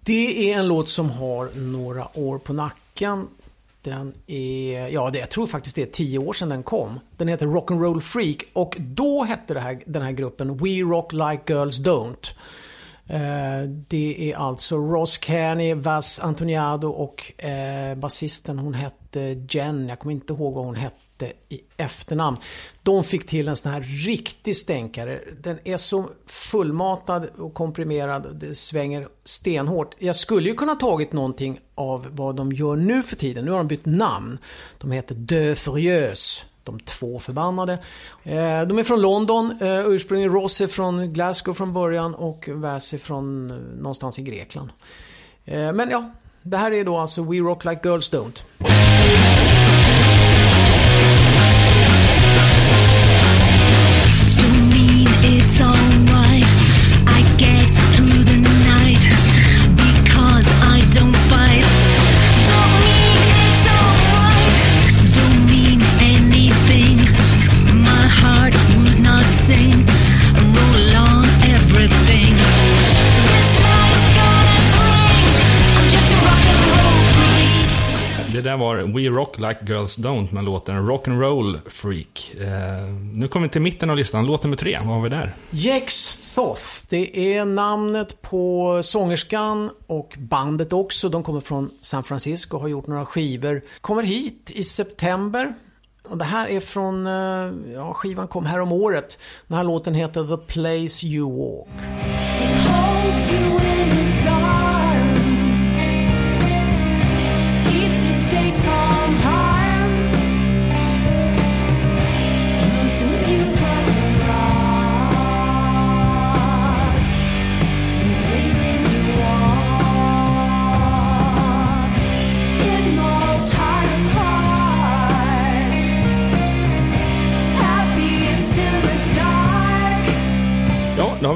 Det är en låt som har några år på nacken. Den är, ja det, jag tror faktiskt det är tio år sedan den kom. Den heter Rock'n'Roll Freak och då hette det här, den här gruppen We Rock Like Girls Don't. Eh, det är alltså Ross Kearney, Vass Antoniado och eh, basisten hon hette Jen, jag kommer inte ihåg vad hon hette i efternamn. De fick till en sån här riktig stänkare. Den är så fullmatad och komprimerad, det svänger stenhårt. Jag skulle ju kunna tagit någonting av vad de gör nu för tiden. Nu har de bytt namn. De heter De Furieux. De två förbannade. Eh, de är från London. Eh, ursprungligen Ross är från Glasgow från början och Vass är från eh, någonstans i Grekland. Men ja, det här är då alltså We Rock Like Girls Don't. Där var We Rock Like Girls Don't med låten Rock'n'Roll Freak. Eh, nu kommer vi till mitten av listan. Låt nummer tre. Vad har vi där? Jex Thoth, det är namnet på sångerskan och bandet också. De kommer från San Francisco och har gjort några skivor. Kommer hit i september. Och det här är från, eh, ja skivan kom här om året. Den här låten heter The Place You Walk.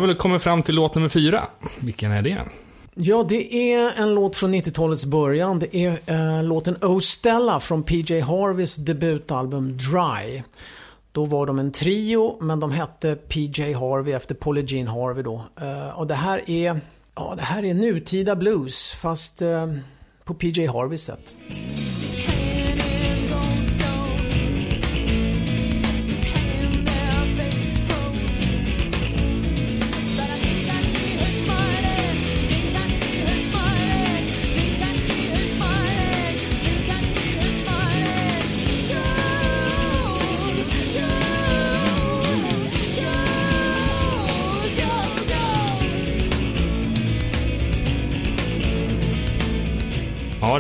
Väl kommit fram till låt nummer fyra. Vilken är det? Ja, det är en låt från 90-talets början. Det är eh, låten Oh Stella från PJ Harveys debutalbum Dry. Då var de en trio, men de hette PJ Harvey efter Polly Jean Harvey då. Eh, och det här är, ja, det här är nutida blues, fast, eh, på PJ Harveys sätt.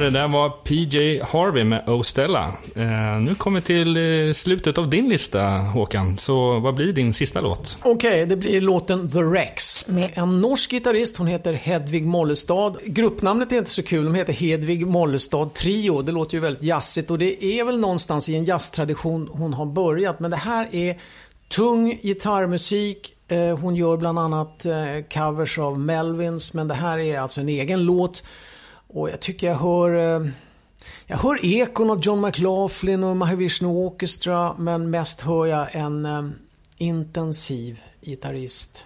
Det där var PJ Harvey med Ostella. Eh, nu kommer vi till eh, slutet av din lista, Håkan. Så vad blir din sista låt? Okej, det blir låten The Rex med en norsk gitarrist. Hon heter Hedvig Mollestad. Gruppnamnet är inte så kul. De heter Hedvig Mollestad Trio. Det låter ju väldigt jazzigt och det är väl någonstans i en jazztradition hon har börjat. Men det här är tung gitarrmusik. Eh, Hon gör bland annat eh, covers av Melvins, men det här är alltså en egen låt. Och jag tycker jag hör eh, jag hör ekon av John McLaughlin och Mahavishnu Orchestra men mest hör jag en eh, intensiv gitarrist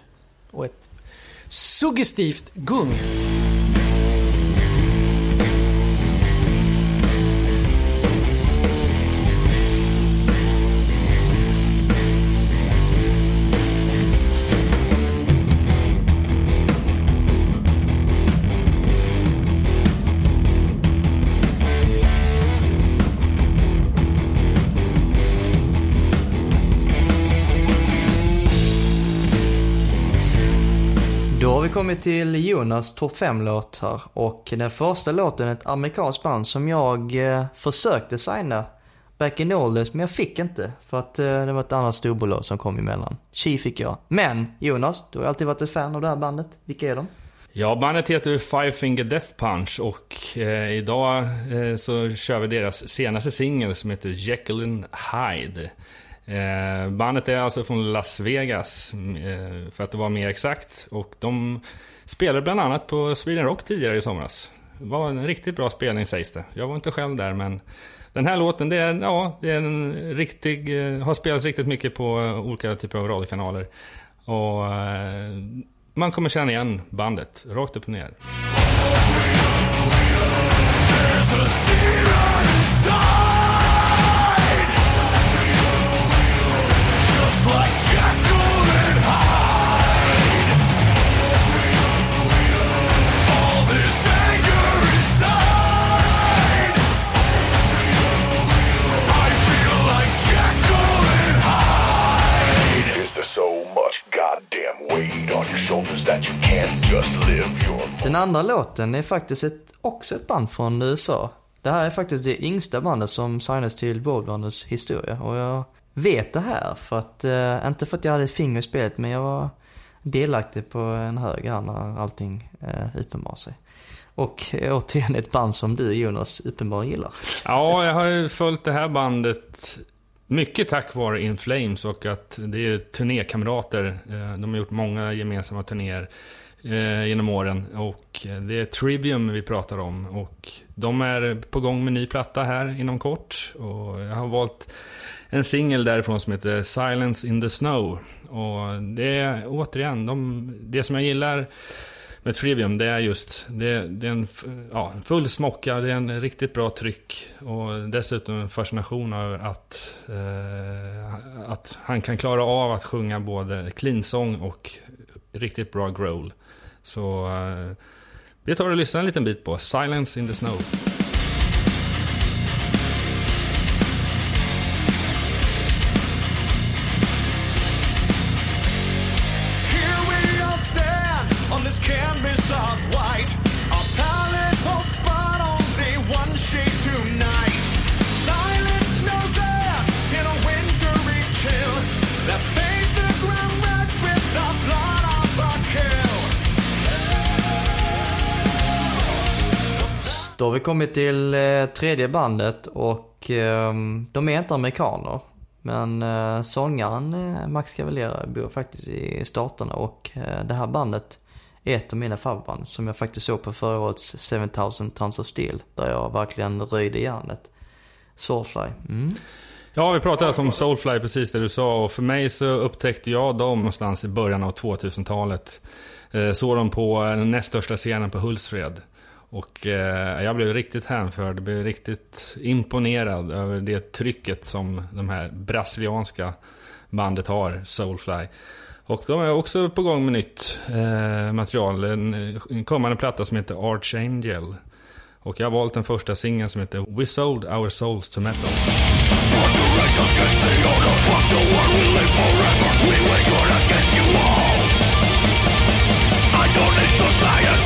och ett suggestivt gung. Kommit till Jonas topp 5-låt. Och den första låten är ett amerikanskt band som jag eh, försökte signa back in oldies, men jag fick inte. För att eh, det var ett annat storbolag som kom emellan. Chi fick jag. Men Jonas, du har alltid varit ett fan av det här bandet. Vilka är de? Ja, bandet heter Five Finger Death Punch och eh, idag eh, så kör vi deras senaste singel som heter Jekyll and Hyde. Eh, bandet är alltså från Las Vegas, eh, för att det var mer exakt. Och de spelade bland annat på Sweden Rock tidigare i somras. Det var en riktigt bra spelning sägs det. Jag var inte själv där men den här låten, det är, ja, det är en riktig, eh, har spelats riktigt mycket på eh, olika typer av radiokanaler. Och eh, man kommer känna igen bandet, rakt upp och ner. There's a demon inside Den andra låten är faktiskt ett, också ett band från USA. Det här är faktiskt det yngsta bandet som signas till Roadrunners historia. Och jag vet det här för att, eh, inte för att jag hade ett finger i spelet, men jag var delaktig på en hög här när allting eh, uppenbar sig. Och eh, återigen ett band som du Jonas uppenbarligen gillar. Ja, jag har ju följt det här bandet mycket tack vare In Flames och att det är turnékamrater. Eh, de har gjort många gemensamma turnéer eh, genom åren. Och det är Trivium vi pratar om. Och de är på gång med ny platta här inom kort. Och jag har valt en singel därifrån som heter Silence in the Snow. Och det är återigen, de, det som jag gillar med Trivium, det är just, det, det är en ja, full smocka, det är en riktigt bra tryck och dessutom en fascination över att, eh, att han kan klara av att sjunga både cleansång och riktigt bra growl. Så eh, vi tar och lyssnar en liten bit på Silence in the Snow. Då har vi kommit till eh, tredje bandet och eh, de är inte amerikaner. Men eh, sångaren eh, Max Cavalera bor faktiskt i staterna och eh, det här bandet är ett av mina favoritband som jag faktiskt såg på förra årets 7000 Tons of Steel. Där jag verkligen röjde järnet. Soulfly. Mm. Ja, vi pratade alltså om Soulfly, precis det du sa. Och för mig så upptäckte jag dem någonstans i början av 2000-talet. Eh, såg dem på den näst största scenen på Hultsfred. Och eh, jag blev riktigt hänförd, blev riktigt imponerad över det trycket som de här brasilianska bandet har, Soulfly. Och de är också på gång med nytt eh, material, en, en kommande platta som heter Archangel. Och jag har valt den första singeln som heter We Sold Our Souls to Metal. Och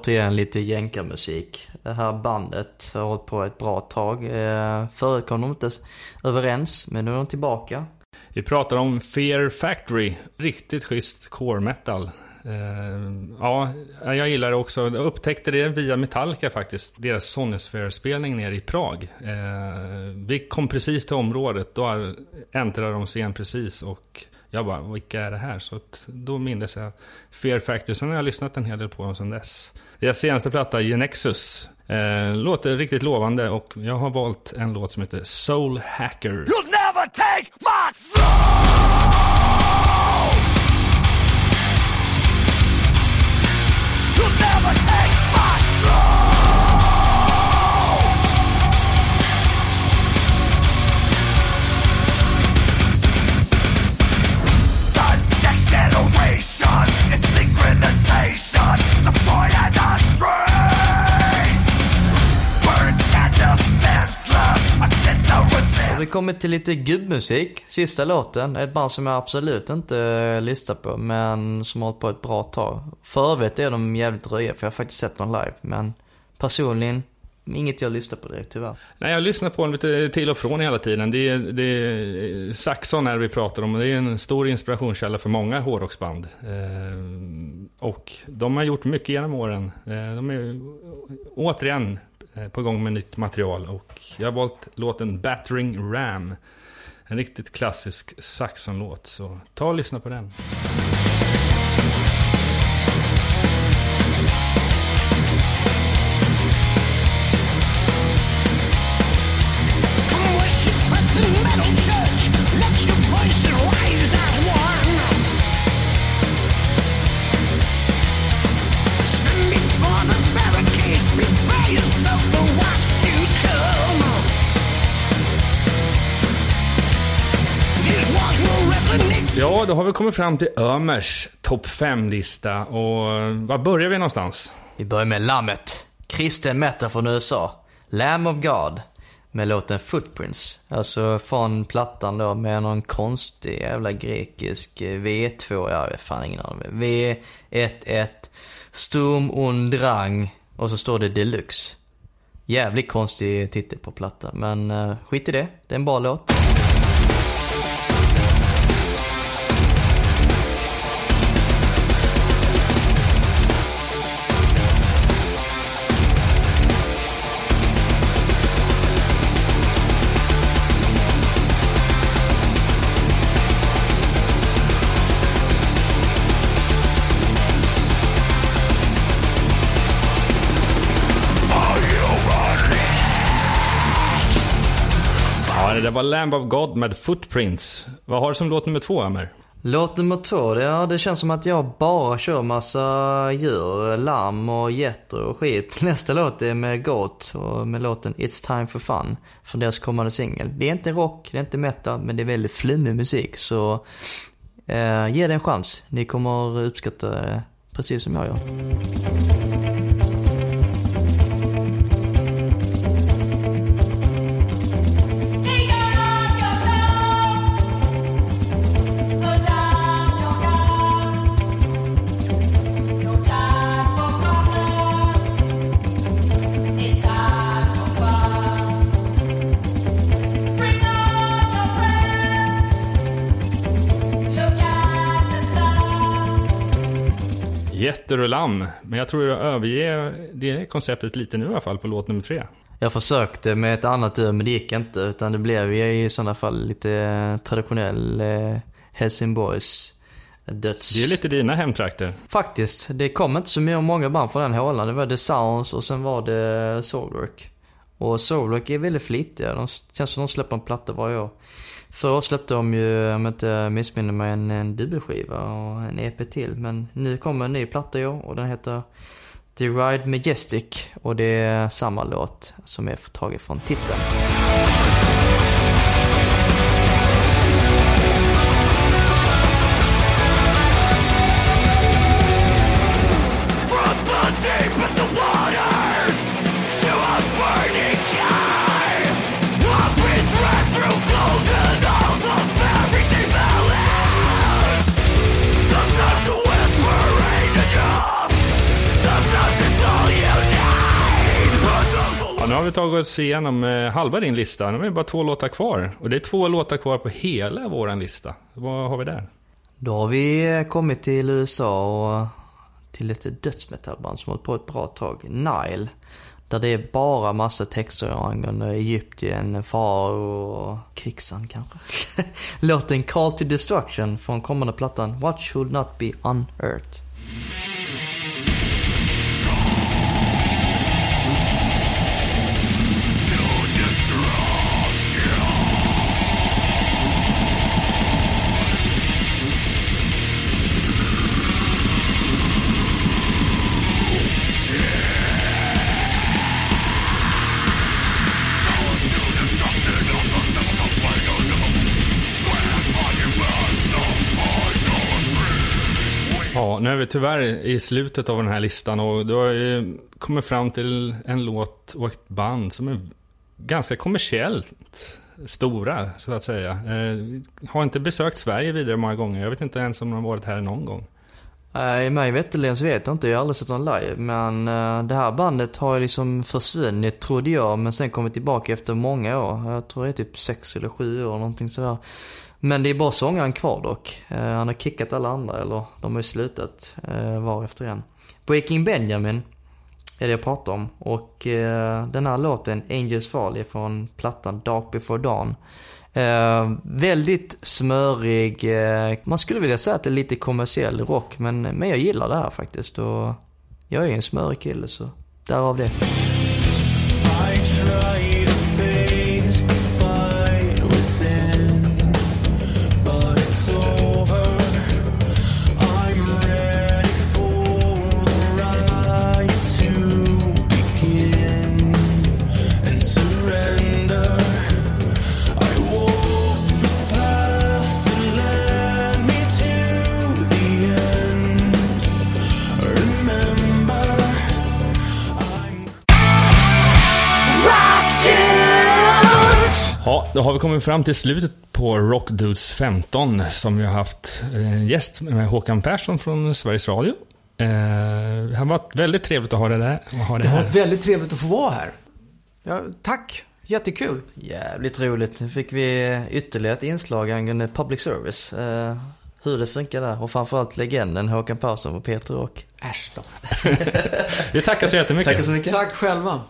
återigen lite jänkarmusik. Det här bandet har hållit på ett bra tag. Eh, förut kom de inte överens, men nu är de tillbaka. Vi pratar om Fear Factory. Riktigt schysst core metal. Eh, ja, jag gillar det också. Jag upptäckte det via Metallica faktiskt. Deras Sonisphere-spelning nere i Prag. Eh, vi kom precis till området. Då äntrade de scen precis. Och jag bara, vilka är det här? Så att, då mindes jag Fear Factory. Sen har jag lyssnat en hel del på dem sedan dess. Deras senaste platta, Genexus. Eh, låter riktigt lovande och jag har valt en låt som heter Soul Hacker. You'll never take my soul! Kommer till lite gubbmusik. Sista låten, ett band som jag absolut inte eh, listar på, men som har hållit på ett bra tag. För övrigt är de jävligt röja, för jag har faktiskt sett dem live. Men personligen, inget jag lyssnar på direkt tyvärr. Nej, jag lyssnar på dem lite till och från hela tiden. Det är, det är Saxon här vi pratar om. Det är en stor inspirationskälla för många hårdrocksband. Eh, och de har gjort mycket genom åren. Eh, de är återigen Eh, på gång med nytt material. Och jag har valt låten Battering Ram. En riktigt klassisk Saxon-låt. Så ta och lyssna på den. Då har vi kommit fram till Ömers topp 5-lista. Och eh, var börjar vi någonstans? Vi börjar med Lammet. Kristen metal från USA. Lamb of God. Med låten Footprints. Alltså från plattan då med någon konstig jävla grekisk eh, V2, jag har fan ingen aning. V11 Sturm und Drang. Och så står det Deluxe. Jävligt konstig titel på plattan. Men eh, skit i det. Det är en bra låt. Det var Lamb of God med Footprints. Vad har du som låt nummer två, Ömer? Låt nummer två, det, ja, det känns som att jag bara kör massa djur, lamm och getter och skit. Nästa låt är med Goat och med låten It's time for fun från deras kommande singel. Det är inte rock, det är inte metal, men det är väldigt flummig musik så eh, ge det en chans. Ni kommer uppskatta det precis som jag gör. Sun. Jätter och lamm. Men jag tror jag överger det konceptet lite nu i alla fall på låt nummer tre. Jag försökte med ett annat ur men det gick inte utan det blev ju i sådana fall lite traditionell eh, Helsingborgs döds... Det är lite dina hemtrakter. Faktiskt, det kom inte så många band från den hålan. Det var The Sounds och sen var det Soulwork. Och Soulwork är väldigt flitiga. De känns som de släpper en platta varje år. Förra året släppte de ju, om jag inte missminner mig, en, en dubbelskiva och en EP till. Men nu kommer en ny platta i år och den heter The Ride Majestic. Och det är samma låt som är tagen från titeln. Vi tagit oss igenom eh, halva din lista. Nu är det bara två låtar kvar. Och det är två låtar kvar på hela våran lista. Vad har vi där? Då har vi eh, kommit till USA och till ett dödsmetallband som har hållit på ett bra tag, Nile. Där det är bara massa texter angående Egypten, farao och krigsand kanske. Låten Call to Destruction från kommande plattan What Should Not Be Unearthed. Nu är vi tyvärr i slutet av den här listan och du har ju kommit fram till en låt och ett band som är ganska kommersiellt stora, så att säga. Eh, har inte besökt Sverige vidare många gånger. Jag vet inte ens om de har varit här någon gång. Nej, mig veterligen så vet jag inte. Jag har aldrig sett dem live. Men eh, det här bandet har liksom försvunnit, trodde jag. Men sen kommit tillbaka efter många år. Jag tror det är typ sex eller sju år, någonting sådär. Men det är bara sångaren kvar dock. Eh, han har kickat alla andra, eller de har ju slutat eh, var efter en. Breaking Benjamin är det jag pratar om. Och eh, den här låten, Angels Fall, är från plattan Dark Before Dawn. Eh, väldigt smörig, eh, man skulle vilja säga att det är lite kommersiell rock, men, men jag gillar det här faktiskt. Och jag är en smörig kille, så därav det. Då har vi kommit fram till slutet på Rockdudes 15 som vi har haft eh, gäst med Håkan Persson från Sveriges Radio. Eh, det har varit väldigt trevligt att ha det, där, ha det Det har varit väldigt trevligt att få vara här. Ja, tack. Jättekul. Jävligt roligt. Nu fick vi ytterligare ett inslag angående public service. Eh, hur det funkar där. Och framförallt legenden Håkan Persson och Peter Rock. Äsch då. Vi tackar så jättemycket. Tack så mycket. Tack själva.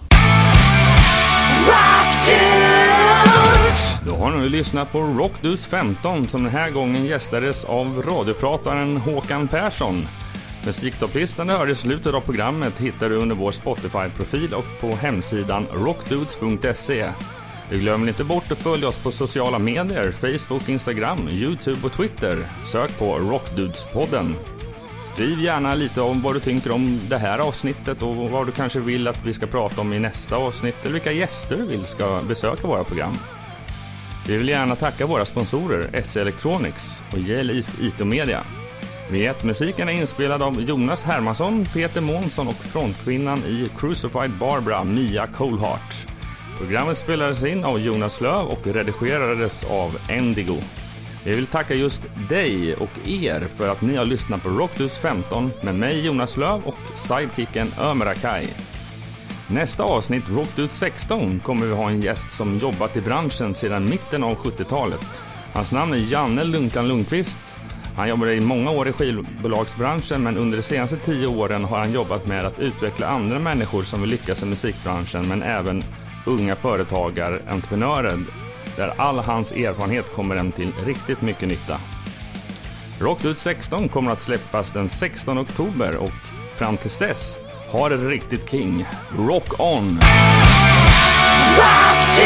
Då har nu lyssnat på Rockdus 15 som den här gången gästades av radioprataren Håkan Persson. Musiktopplistan du hörde i slutet av programmet hittar du under vår Spotify-profil och på hemsidan rockdudes.se. Du glömmer inte bort att följa oss på sociala medier, Facebook, Instagram, Youtube och Twitter. Sök på Rockdudespodden. Skriv gärna lite om vad du tänker om det här avsnittet och vad du kanske vill att vi ska prata om i nästa avsnitt eller vilka gäster du vill ska besöka våra program. Vi vill gärna tacka våra sponsorer SE Electronics och JL IT Media. Vignettmusiken är inspelad av Jonas Hermansson, Peter Månsson och frontkvinnan i Crucified Barbara, Mia Coldheart. Programmet spelades in av Jonas Löv och redigerades av Endigo. Vi vill tacka just dig och er för att ni har lyssnat på Rockdus 15 med mig Jonas Löv och sidekicken Ömer Akai. Nästa avsnitt, Rockdus 16, kommer vi ha en gäst som jobbat i branschen sedan mitten av 70-talet. Hans namn är Janne Lunkan Lundqvist. Han jobbade i många år i skivbolagsbranschen men under de senaste tio åren har han jobbat med att utveckla andra människor som vill lyckas i musikbranschen men även unga företagare, entreprenörer där all hans erfarenhet kommer en till riktigt mycket nytta. Rockdut 16 kommer att släppas den 16 oktober och fram tills dess, ha det riktigt king. Rock on! Rock.